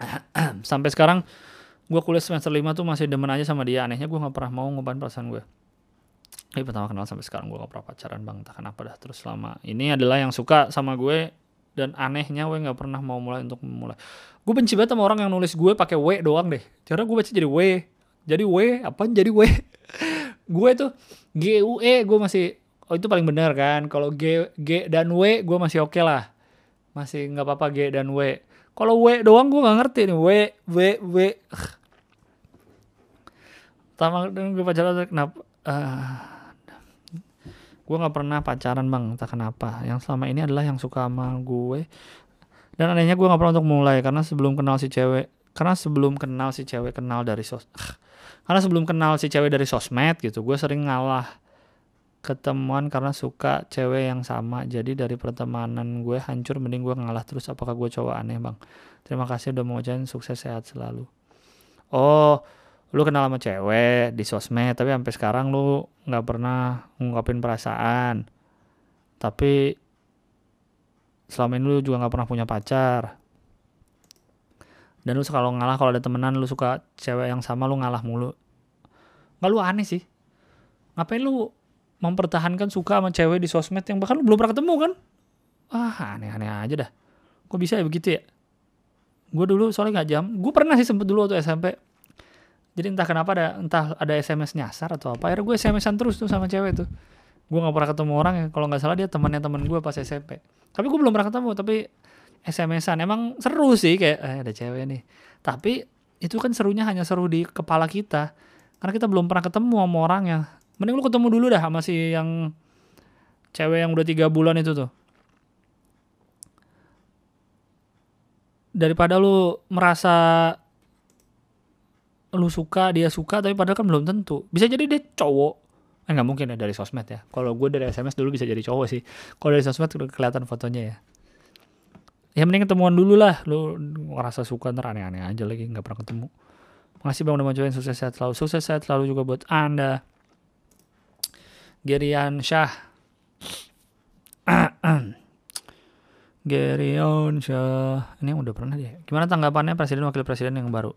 Speaker 1: sampai sekarang gue kuliah semester 5 tuh masih demen aja sama dia. Anehnya gue nggak pernah mau ngobain perasaan gue. Ini pertama kenal sampai sekarang gue gak pernah pacaran bang, entah kenapa dah terus lama. Ini adalah yang suka sama gue dan anehnya gue nggak pernah mau mulai untuk memulai. Gue benci banget sama orang yang nulis gue pakai w doang deh. Cara gue baca jadi w, jadi w apa jadi w? gue tuh g u e gue masih oh itu paling benar kan. Kalau g g dan w gue masih oke okay lah, masih nggak apa-apa g dan w. Kalau w doang gue nggak ngerti nih w w w. Pertama gue pacaran kenapa? Uh, gue nggak pernah pacaran bang. Entah kenapa. Yang selama ini adalah yang suka sama gue. Dan anehnya gue nggak pernah untuk mulai karena sebelum kenal si cewek karena sebelum kenal si cewek kenal dari sos karena sebelum kenal si cewek dari sosmed gitu gue sering ngalah ketemuan karena suka cewek yang sama. Jadi dari pertemanan gue hancur mending gue ngalah terus. Apakah gue cowok aneh bang? Terima kasih udah mau ucapin sukses sehat selalu. Oh lu kenal sama cewek di sosmed tapi sampai sekarang lu nggak pernah ngungkapin perasaan. Tapi selama ini lu juga nggak pernah punya pacar. Dan lu kalau ngalah kalau ada temenan lu suka cewek yang sama lu ngalah mulu. Nggak lu aneh sih. Ngapain lu mempertahankan suka sama cewek di sosmed yang bahkan lu belum pernah ketemu kan? Ah aneh-aneh aja dah. Kok bisa ya begitu ya? Gue dulu soalnya nggak jam. Gue pernah sih sempet dulu waktu SMP jadi entah kenapa ada entah ada SMS nyasar atau apa akhirnya gue SMS-an terus tuh sama cewek tuh. Gue nggak pernah ketemu orang ya kalau nggak salah dia temannya teman gue pas SMP tapi gue belum pernah ketemu tapi SMS-an emang seru sih kayak eh, ada cewek nih. Tapi itu kan serunya hanya seru di kepala kita karena kita belum pernah ketemu sama orangnya. Mending lu ketemu dulu dah sama si yang cewek yang udah tiga bulan itu tuh. Daripada lu merasa lu suka dia suka tapi padahal kan belum tentu. Bisa jadi dia cowok. Eh nggak mungkin ya dari sosmed ya. Kalau gue dari sms dulu bisa jadi cowok sih. Kalau dari sosmed kelihatan fotonya ya. Ya mending ketemuan dulu lah. Lu ngerasa suka ntar aneh-aneh aja lagi nggak pernah ketemu. Makasih bang udah mau sukses sehat selalu. Sukses sehat selalu juga buat anda. Gerian Syah Gerion Syah ini yang udah pernah dia. Gimana tanggapannya presiden wakil presiden yang baru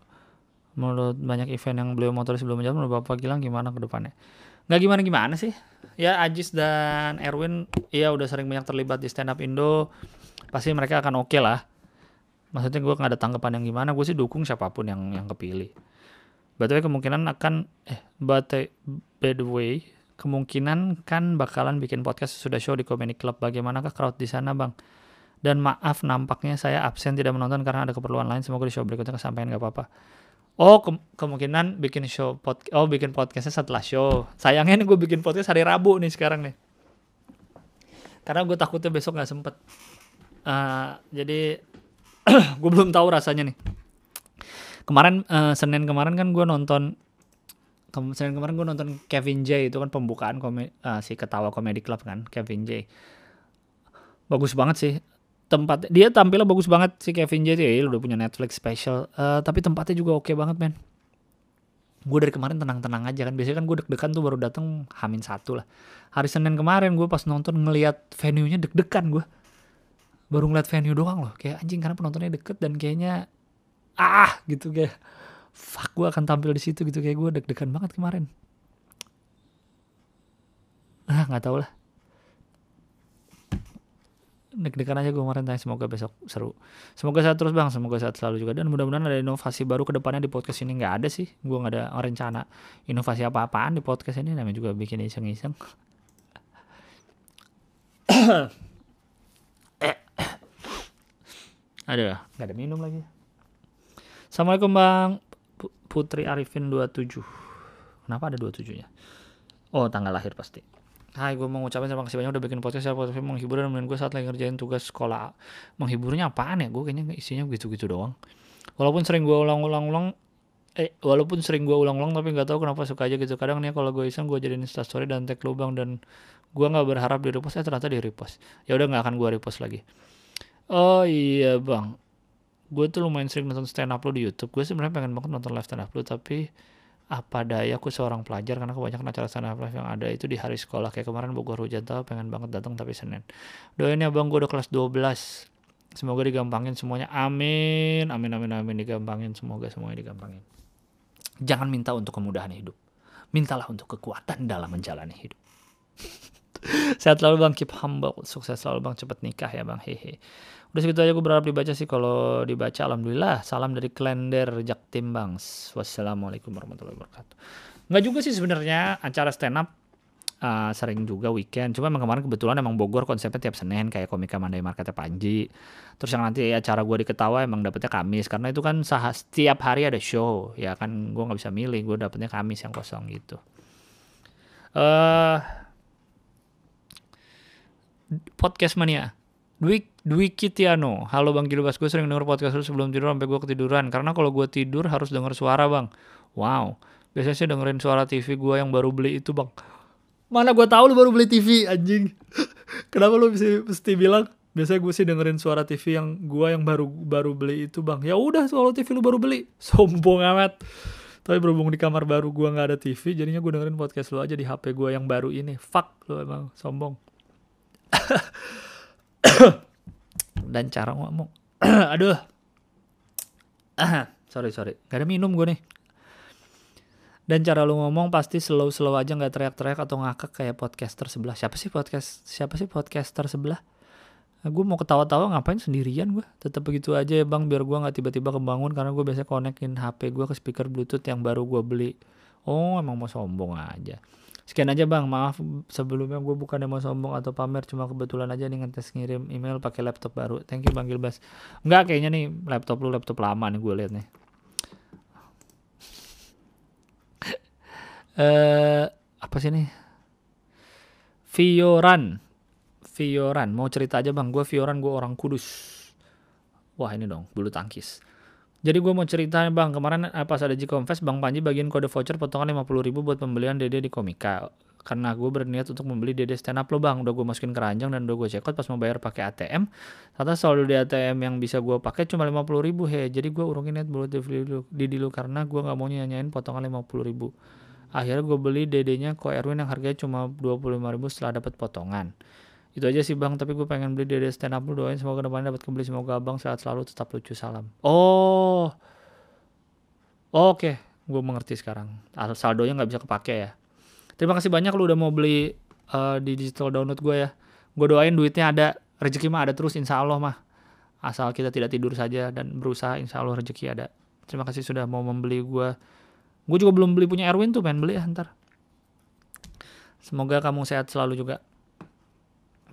Speaker 1: menurut banyak event yang beliau motor sebelum menjawab menurut Bapak Gilang gimana ke depannya? Nggak gimana-gimana sih. Ya Ajis dan Erwin iya udah sering banyak terlibat di stand up Indo. Pasti mereka akan oke okay lah. Maksudnya gue nggak ada tanggapan yang gimana, gue sih dukung siapa pun yang yang kepilih. By the kemungkinan akan eh but by the way kemungkinan kan bakalan bikin podcast sudah show di Comedy Club. Bagaimanakah crowd di sana, Bang? Dan maaf nampaknya saya absen tidak menonton karena ada keperluan lain. Semoga di show berikutnya kesampaian nggak apa-apa. Oh ke kemungkinan bikin show pod oh bikin podcastnya setelah show. Sayangnya nih gue bikin podcast hari Rabu nih sekarang nih. Karena gue takutnya besok nggak sempet. Uh, jadi gue belum tahu rasanya nih. Kemarin uh, Senin kemarin kan gue nonton ke Senin kemarin gue nonton Kevin J itu kan pembukaan komedi, uh, si Ketawa Comedy Club kan Kevin J. Bagus banget sih tempat dia tampilnya bagus banget si Kevin J ya udah punya Netflix special. Uh, tapi tempatnya juga oke okay banget men. Gue dari kemarin tenang-tenang aja kan. Biasanya kan gue deg-degan tuh baru datang hamin satu lah. Hari Senin kemarin gue pas nonton ngelihat venue-nya deg-degan gue baru ngeliat venue doang loh. Kayak anjing karena penontonnya deket dan kayaknya ah! gitu kayak fuck gue akan tampil di situ gitu. Kayak gue deg-degan banget kemarin. Ah nggak tau lah deg-degan aja gue kemarin tanya semoga besok seru. Semoga sehat terus bang. Semoga sehat selalu juga. Dan mudah-mudahan ada inovasi baru ke depannya di podcast ini. Nggak ada sih. Gue nggak ada rencana inovasi apa-apaan di podcast ini. Namanya juga bikin iseng-iseng. Ada nggak ada minum lagi. Assalamualaikum bang. Putri Arifin 27 kenapa ada 27 nya oh tanggal lahir pasti Hai, gue mau ngucapin terima kasih banyak udah bikin podcast ya podcast menghibur dan gue saat lagi ngerjain tugas sekolah. Menghiburnya apaan ya? Gue kayaknya isinya gitu-gitu doang. Walaupun sering gue ulang-ulang-ulang eh walaupun sering gue ulang-ulang tapi nggak tahu kenapa suka aja gitu kadang nih kalau gue iseng gue jadiin story dan tag lubang dan gue nggak berharap di repost eh ternyata di repost ya udah nggak akan gue repost lagi oh iya bang gue tuh lumayan sering nonton stand up lo di YouTube gue sebenarnya pengen banget nonton live stand up lo tapi apa daya aku seorang pelajar karena kebanyakan acara stand up live yang ada itu di hari sekolah. Kayak kemarin Bogor hujan tahu pengen banget datang tapi Senin. Doain ya bang gue udah kelas 12 semoga digampangin semuanya. Amin amin amin amin. Digampangin semoga semuanya digampangin. Jangan minta untuk kemudahan hidup. Mintalah untuk kekuatan dalam menjalani hidup. Sehat selalu bang keep humble. Sukses selalu bang cepet nikah ya bang. Hehe Udah segitu aja gue berharap dibaca sih kalau dibaca alhamdulillah. Salam dari Klender Jaktim Bangs. Wassalamualaikum warahmatullahi wabarakatuh. Nggak juga sih sebenarnya acara stand up uh, sering juga weekend. Cuma emang kemarin kebetulan emang Bogor konsepnya tiap Senin kayak komika Mandai Marketnya Panji. Terus yang nanti acara gue di Ketawa emang dapetnya Kamis karena itu kan sah setiap hari ada show ya kan gue nggak bisa milih gue dapetnya Kamis yang kosong gitu. Eh uh, podcast mania Dwi Dwi Kitiano, halo Bang Gilbas, gue sering denger podcast lu sebelum tidur sampai gue ketiduran. Karena kalau gue tidur harus denger suara bang. Wow, biasanya sih dengerin suara TV gue yang baru beli itu bang. Mana gue tahu lu baru beli TV anjing. Kenapa lu bisa mesti bilang? Biasanya gue sih dengerin suara TV yang gue yang baru baru beli itu bang. Ya udah soal TV lu baru beli. Sombong amat. Tapi berhubung di kamar baru gue nggak ada TV, jadinya gue dengerin podcast lu aja di HP gue yang baru ini. Fuck lu emang sombong. dan cara ngomong. Aduh. Sorry sorry. Gak ada minum gue nih. Dan cara lu ngomong pasti slow slow aja nggak teriak-teriak atau ngakak kayak podcaster sebelah. Siapa sih podcast siapa sih podcaster sebelah? Nah, gue mau ketawa-tawa ngapain sendirian gue tetap begitu aja ya bang biar gue nggak tiba-tiba kebangun karena gue biasa konekin HP gue ke speaker bluetooth yang baru gue beli. Oh emang mau sombong aja sekian aja bang. Maaf sebelumnya gue bukan mau sombong atau pamer cuma kebetulan aja nih ngetes ngirim email pakai laptop baru. Thank you bang Gilbas. Nggak kayaknya nih laptop lu laptop lama nih gue liat nih. Eh apa sih nih Fioran Fioran mau cerita aja bang. Gue Fioran gue orang kudus. Wah ini dong bulu tangkis jadi gue mau cerita bang. Kemarin eh, pas ada G-Confess bang Panji bagian kode voucher potongan 50 ribu buat pembelian Dede di Komika. Karena gue berniat untuk membeli Dede stand up lo bang. Udah gue masukin keranjang dan udah gue cekot pas mau bayar pakai ATM ternyata saldo di ATM yang bisa gue pakai cuma 50 ribu he. Jadi gue urungin net buat di dulu karena gue nggak mau nyanyain potongan 50 ribu. Akhirnya gue beli dedenya ko Erwin yang harganya cuma 25 ribu setelah dapat potongan itu aja sih bang. Tapi gue pengen beli dede stand up lu doain semoga depannya dapat kembali semoga abang sehat selalu tetap lucu salam. Oh. Oke okay. gue mengerti sekarang. Saldonya nggak bisa kepake ya. Terima kasih banyak lu udah mau beli uh, di digital download gue ya. Gue doain duitnya ada rezeki mah ada terus insya Allah mah. Asal kita tidak tidur saja dan berusaha insya Allah rezeki ada. Terima kasih sudah mau membeli gue gue juga belum beli punya Erwin tuh pengen beli ya ntar. Semoga kamu sehat selalu juga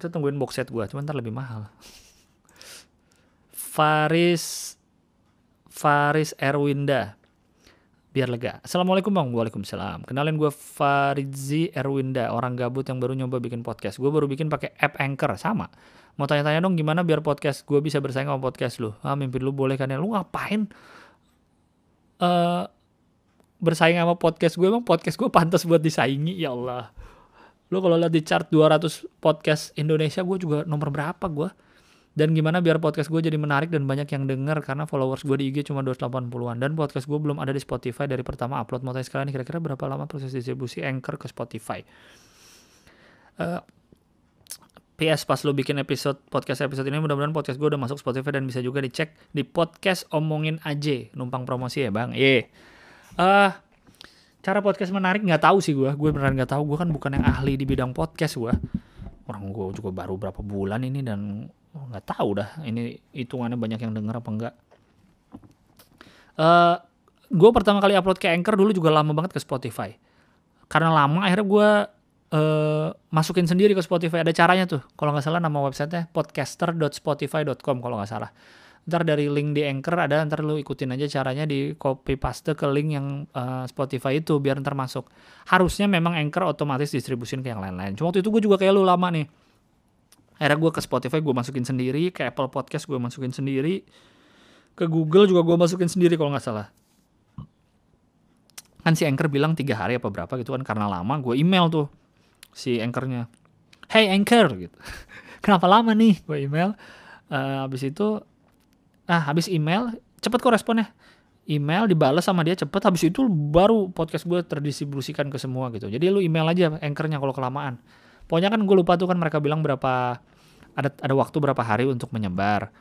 Speaker 1: kita tungguin box set gue cuman ntar lebih mahal Faris Faris Erwinda biar lega. Assalamualaikum bang, waalaikumsalam. Kenalin gue Faridzi Erwinda, orang gabut yang baru nyoba bikin podcast. Gue baru bikin pakai app Anchor, sama. Mau tanya-tanya dong gimana biar podcast gue bisa bersaing sama podcast lu? Ah, mimpi lu boleh kan ya? Lu ngapain? Uh, bersaing sama podcast gue emang podcast gue pantas buat disaingi ya Allah lo kalau lihat di chart 200 podcast Indonesia gue juga nomor berapa gue dan gimana biar podcast gue jadi menarik dan banyak yang denger karena followers gue di IG cuma 280-an dan podcast gue belum ada di Spotify dari pertama upload. Mau tanya sekalian kira-kira berapa lama proses distribusi Anchor ke Spotify? Uh, eh, PS pas lo bikin episode podcast episode ini mudah-mudahan podcast gue udah masuk Spotify dan bisa juga dicek di podcast omongin aja numpang promosi ya bang? Iya. Yeah. uh, cara podcast menarik nggak tahu sih gue gue beneran nggak tahu. Gue kan bukan yang ahli di bidang podcast gue orang gue juga baru berapa bulan ini dan nggak tahu dah ini hitungannya banyak yang denger apa enggak uh, eh, gue pertama kali upload ke Anchor dulu juga lama banget ke Spotify. Karena lama akhirnya gue uh, masukin sendiri ke Spotify. Ada caranya tuh. Kalau nggak salah nama websitenya podcaster.spotify.com kalau nggak salah ntar dari link di Anchor ada ntar lu ikutin aja caranya di copy paste ke link yang uh, Spotify itu biar ntar masuk. Harusnya memang Anchor otomatis distribusin ke yang lain-lain. Cuma waktu itu gue juga kayak lu lama nih. Akhirnya gue ke Spotify gue masukin sendiri ke Apple Podcast gue masukin sendiri ke Google juga gue masukin sendiri kalau nggak salah. Kan si Anchor bilang tiga hari apa berapa gitu kan karena lama gue email tuh si Anchornya. Hey Anchor gitu. Kenapa lama nih? Gue email. Uh, habis itu ah habis email cepet kok responnya. Email dibalas sama dia cepet habis itu baru podcast gue terdistribusikan ke semua gitu. Jadi lu email aja anchornya kalau kelamaan. Pokoknya kan gue lupa tuh kan mereka bilang berapa ada ada waktu berapa hari untuk menyebar.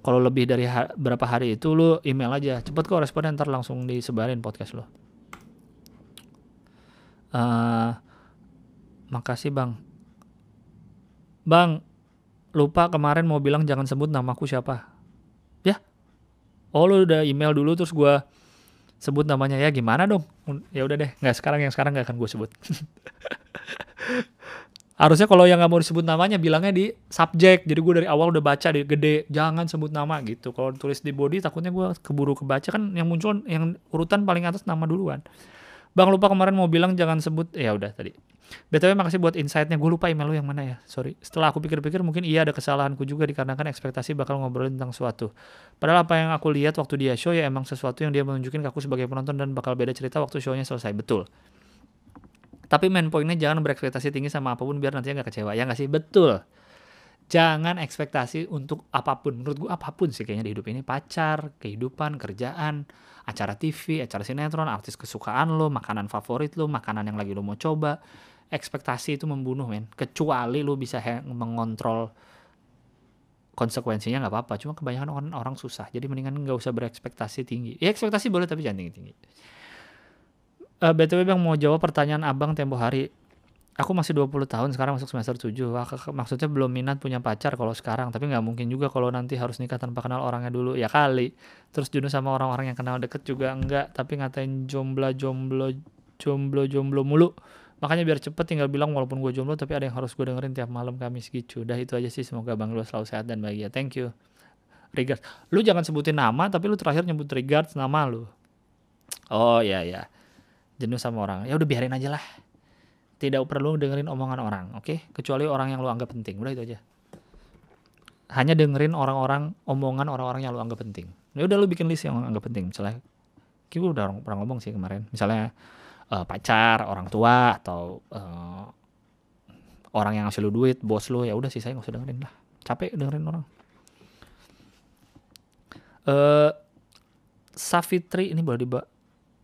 Speaker 1: Kalau lebih dari ha berapa hari itu lu email aja. Cepet kok responnya ntar langsung disebarin podcast lo uh, makasih bang. Bang lupa kemarin mau bilang jangan sebut namaku siapa oh lu udah email dulu terus gue sebut namanya. Ya gimana dong? Ya udah deh. Nggak sekarang yang sekarang nggak akan gue sebut. Harusnya kalau yang nggak mau disebut namanya bilangnya di subjek jadi gue dari awal udah baca di gede. Jangan sebut nama gitu. Kalau tulis di body takutnya gue keburu kebaca. Kan yang muncul yang urutan paling atas nama duluan. Bang lupa kemarin mau bilang jangan sebut. Ya udah tadi BTW makasih buat insight-nya. Gue lupa email lu yang mana ya. Sorry. Setelah aku pikir-pikir mungkin iya ada kesalahanku juga dikarenakan ekspektasi bakal ngobrolin tentang suatu. Padahal apa yang aku lihat waktu dia show ya emang sesuatu yang dia menunjukin ke aku sebagai penonton dan bakal beda cerita waktu show-nya selesai. Betul. Tapi main poinnya jangan berekspektasi tinggi sama apa pun biar nantinya gak kecewa. Ya gak sih? Betul. Jangan ekspektasi untuk apa pun. Menurut gue apa pun sih kayaknya di hidup ini. Pacar, kehidupan, kerjaan, acara TV, acara sinetron, artis kesukaan lo, makanan favorit lo, makanan yang lagi lo mau coba ekspektasi itu membunuh men. Kecuali lu bisa mengontrol konsekuensinya nggak apa-apa cuma kebanyakan orang orang susah. Jadi mendingan nggak usah berekspektasi tinggi. Ya ekspektasi boleh tapi jangan tinggi tinggi uh, btw bang mau jawab pertanyaan abang tempo hari. Aku masih 20 tahun sekarang masuk semester 7 Wah, maksudnya belum minat punya pacar kalau sekarang tapi nggak mungkin juga kalau nanti harus nikah tanpa kenal orangnya dulu. Ya kali. Terus jenuh sama orang-orang yang kenal deket juga enggak tapi ngatain jomblo jomblo jomblo jomblo mulu makanya biar cepet tinggal bilang walaupun gue jomblo tapi ada yang harus gue dengerin tiap malam Kamis gitu. Udah itu aja sih. Semoga Bang Lu selalu sehat dan bahagia. Thank you regards. Lu jangan sebutin nama tapi lu terakhir nyebut regards nama lu. Oh ya ya jenuh sama orang. Ya udah biarin aja lah. Tidak perlu dengerin omongan orang oke? Kecuali orang yang lu anggap penting. Udah itu aja. Hanya dengerin orang-orang omongan orang-orang yang lu anggap penting. Ya udah lu bikin list yang anggap penting. Misalnya kita udah pernah ngomong sih kemarin. Misalnya eh, pacar orang tua atau eh, orang yang ngasih lu duit bos lu ya udah sih saya nggak usah dengerin lah. Capek dengerin orang. Eh Safitri ini boleh di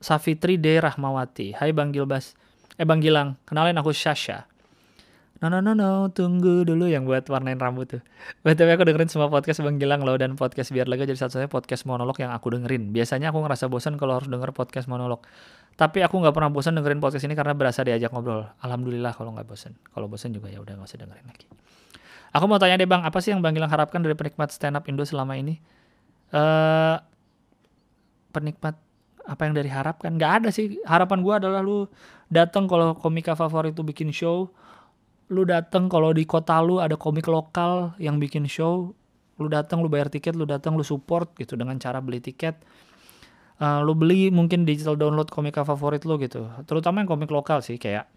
Speaker 1: Safitri D. Rahmawati. Hai Bang Gilbas. Eh Bang Gilang kenalin aku Sasha No no no no tunggu dulu yang buat warnain rambut tuh. BTW aku dengerin semua podcast Bang Gilang loh dan podcast biar lega. Jadi satu-satunya podcast monolog yang aku dengerin. Biasanya aku ngerasa bosan kalau harus denger podcast monolog. Tapi aku nggak pernah bosan dengerin podcast ini karena berasa diajak ngobrol. Alhamdulillah kalau nggak bosan kalau bosan juga ya udah nggak usah dengerin lagi. Aku mau tanya deh bang apa sih yang bang Gilang harapkan dari penikmat stand up Indo selama ini? Eh penikmat apa yang dari harapkan? Nggak ada sih. Harapan gua adalah lu datang kalau komika favorit tuh bikin show lu datang kalau di kota lu ada komik lokal yang bikin show lu datang lu bayar tiket lu datang lu support gitu dengan cara beli tiket. Eh, lu beli mungkin digital download komika favorit lu gitu. Terutama yang komik lokal sih kayak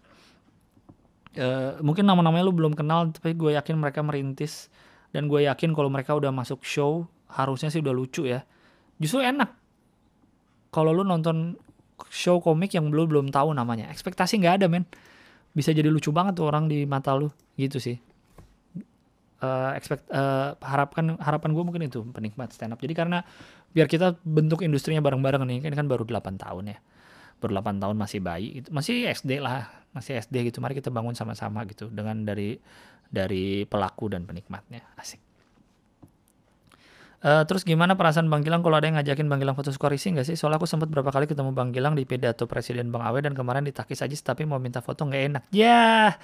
Speaker 1: eh, mungkin nama-namanya lu belum kenal tapi gue yakin mereka merintis. Dan gue yakin kalau mereka udah masuk show harusnya sih udah lucu ya. Justru enak. Kalau lu nonton show komik yang belum belum tahu namanya. Ekspektasi nggak ada men bisa jadi lucu banget tuh orang di mata lu. Gitu sih. Eh, expect eh, harapkan harapan gue mungkin itu penikmat stand up. Jadi karena biar kita bentuk industrinya bareng-bareng nih kan kan baru 8 tahun ya. Baru 8 tahun masih bayi gitu. masih SD lah masih SD gitu. Mari kita bangun sama-sama gitu dengan dari dari pelaku dan penikmatnya. Asik Eh, terus gimana perasaan Bang Gilang kalau ada yang ngajakin Bang Gilang foto skorisi nggak sih? Soalnya aku sempat berapa kali ketemu Bang Gilang di pidato Presiden Bang Awe dan kemarin ditakis aja tapi mau minta foto nggak enak. Ya,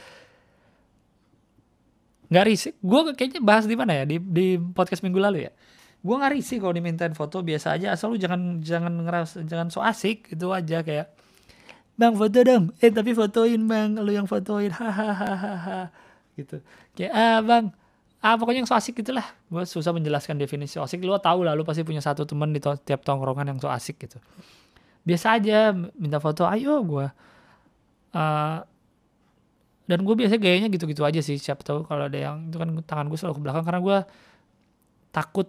Speaker 1: nggak risih. Gue kayaknya bahas di mana ya di di podcast minggu lalu ya. Gue nggak risih kalau dimintain foto biasa aja. Asal lu jangan jangan ngeras jangan so asik itu aja kayak Bang foto dong. Eh tapi fotoin bang, lu yang fotoin. Hahaha gitu. Kayak ah bang, ah pokoknya yang so asik gitulah gue susah menjelaskan definisi so asik. Lu tahu lah lu pasti punya satu teman di to- tiap tongkrongan yang so asik gitu. Biasa aja minta foto ayo gue Eh, dan gue biasa gayanya gitu-gitu aja sih siapa tahu kalau ada yang itu kan tangan gue selalu ke belakang karena gue takut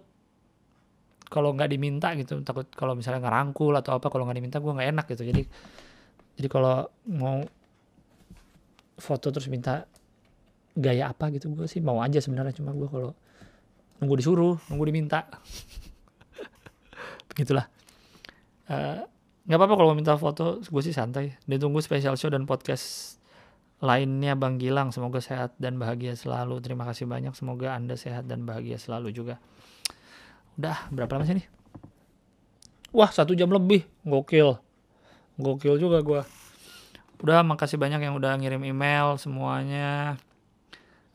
Speaker 1: kalau nggak diminta gitu takut kalau misalnya ngerangkul atau apa kalau nggak diminta gue nggak enak gitu. Jadi jadi kalau mau foto terus minta gaya apa gitu gue sih mau aja sebenarnya cuma gue kalau nunggu disuruh nunggu diminta. Begitulah. Eh, nggak apa-apa kalau minta foto gue sih santai. Dan tunggu special show dan podcast lainnya Bang Gilang. Semoga sehat dan bahagia selalu. Terima kasih banyak. Semoga anda sehat dan bahagia selalu juga. Udah berapa lama sih nih wah satu jam lebih. Gokil. Gokil juga gue udah makasih banyak yang udah ngirim email semuanya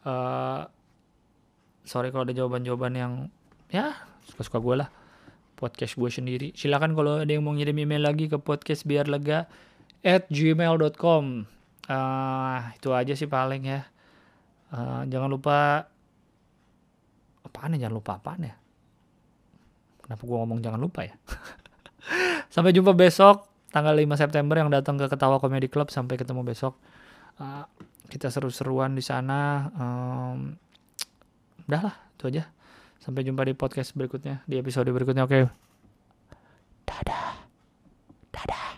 Speaker 1: eh sorry kalau ada jawaban-jawaban yang ya suka-suka gue lah. Podcast gue sendiri. Silakan kalau ada yang mau ngirim email lagi ke podcast biar lega at gmail.com Ah, itu aja sih paling ya. Eh, jangan lupa apaan ya? Jangan lupa apaan ya? Kenapa gue ngomong jangan lupa ya? Sampai jumpa besok tanggal 5 September yang datang ke Ketawa Comedy Club. Sampai ketemu besok. Eh, kita seru-seruan di sana um, udah itu aja. Sampai jumpa di podcast berikutnya di episode berikutnya oke? Okay. dadah. Dadah.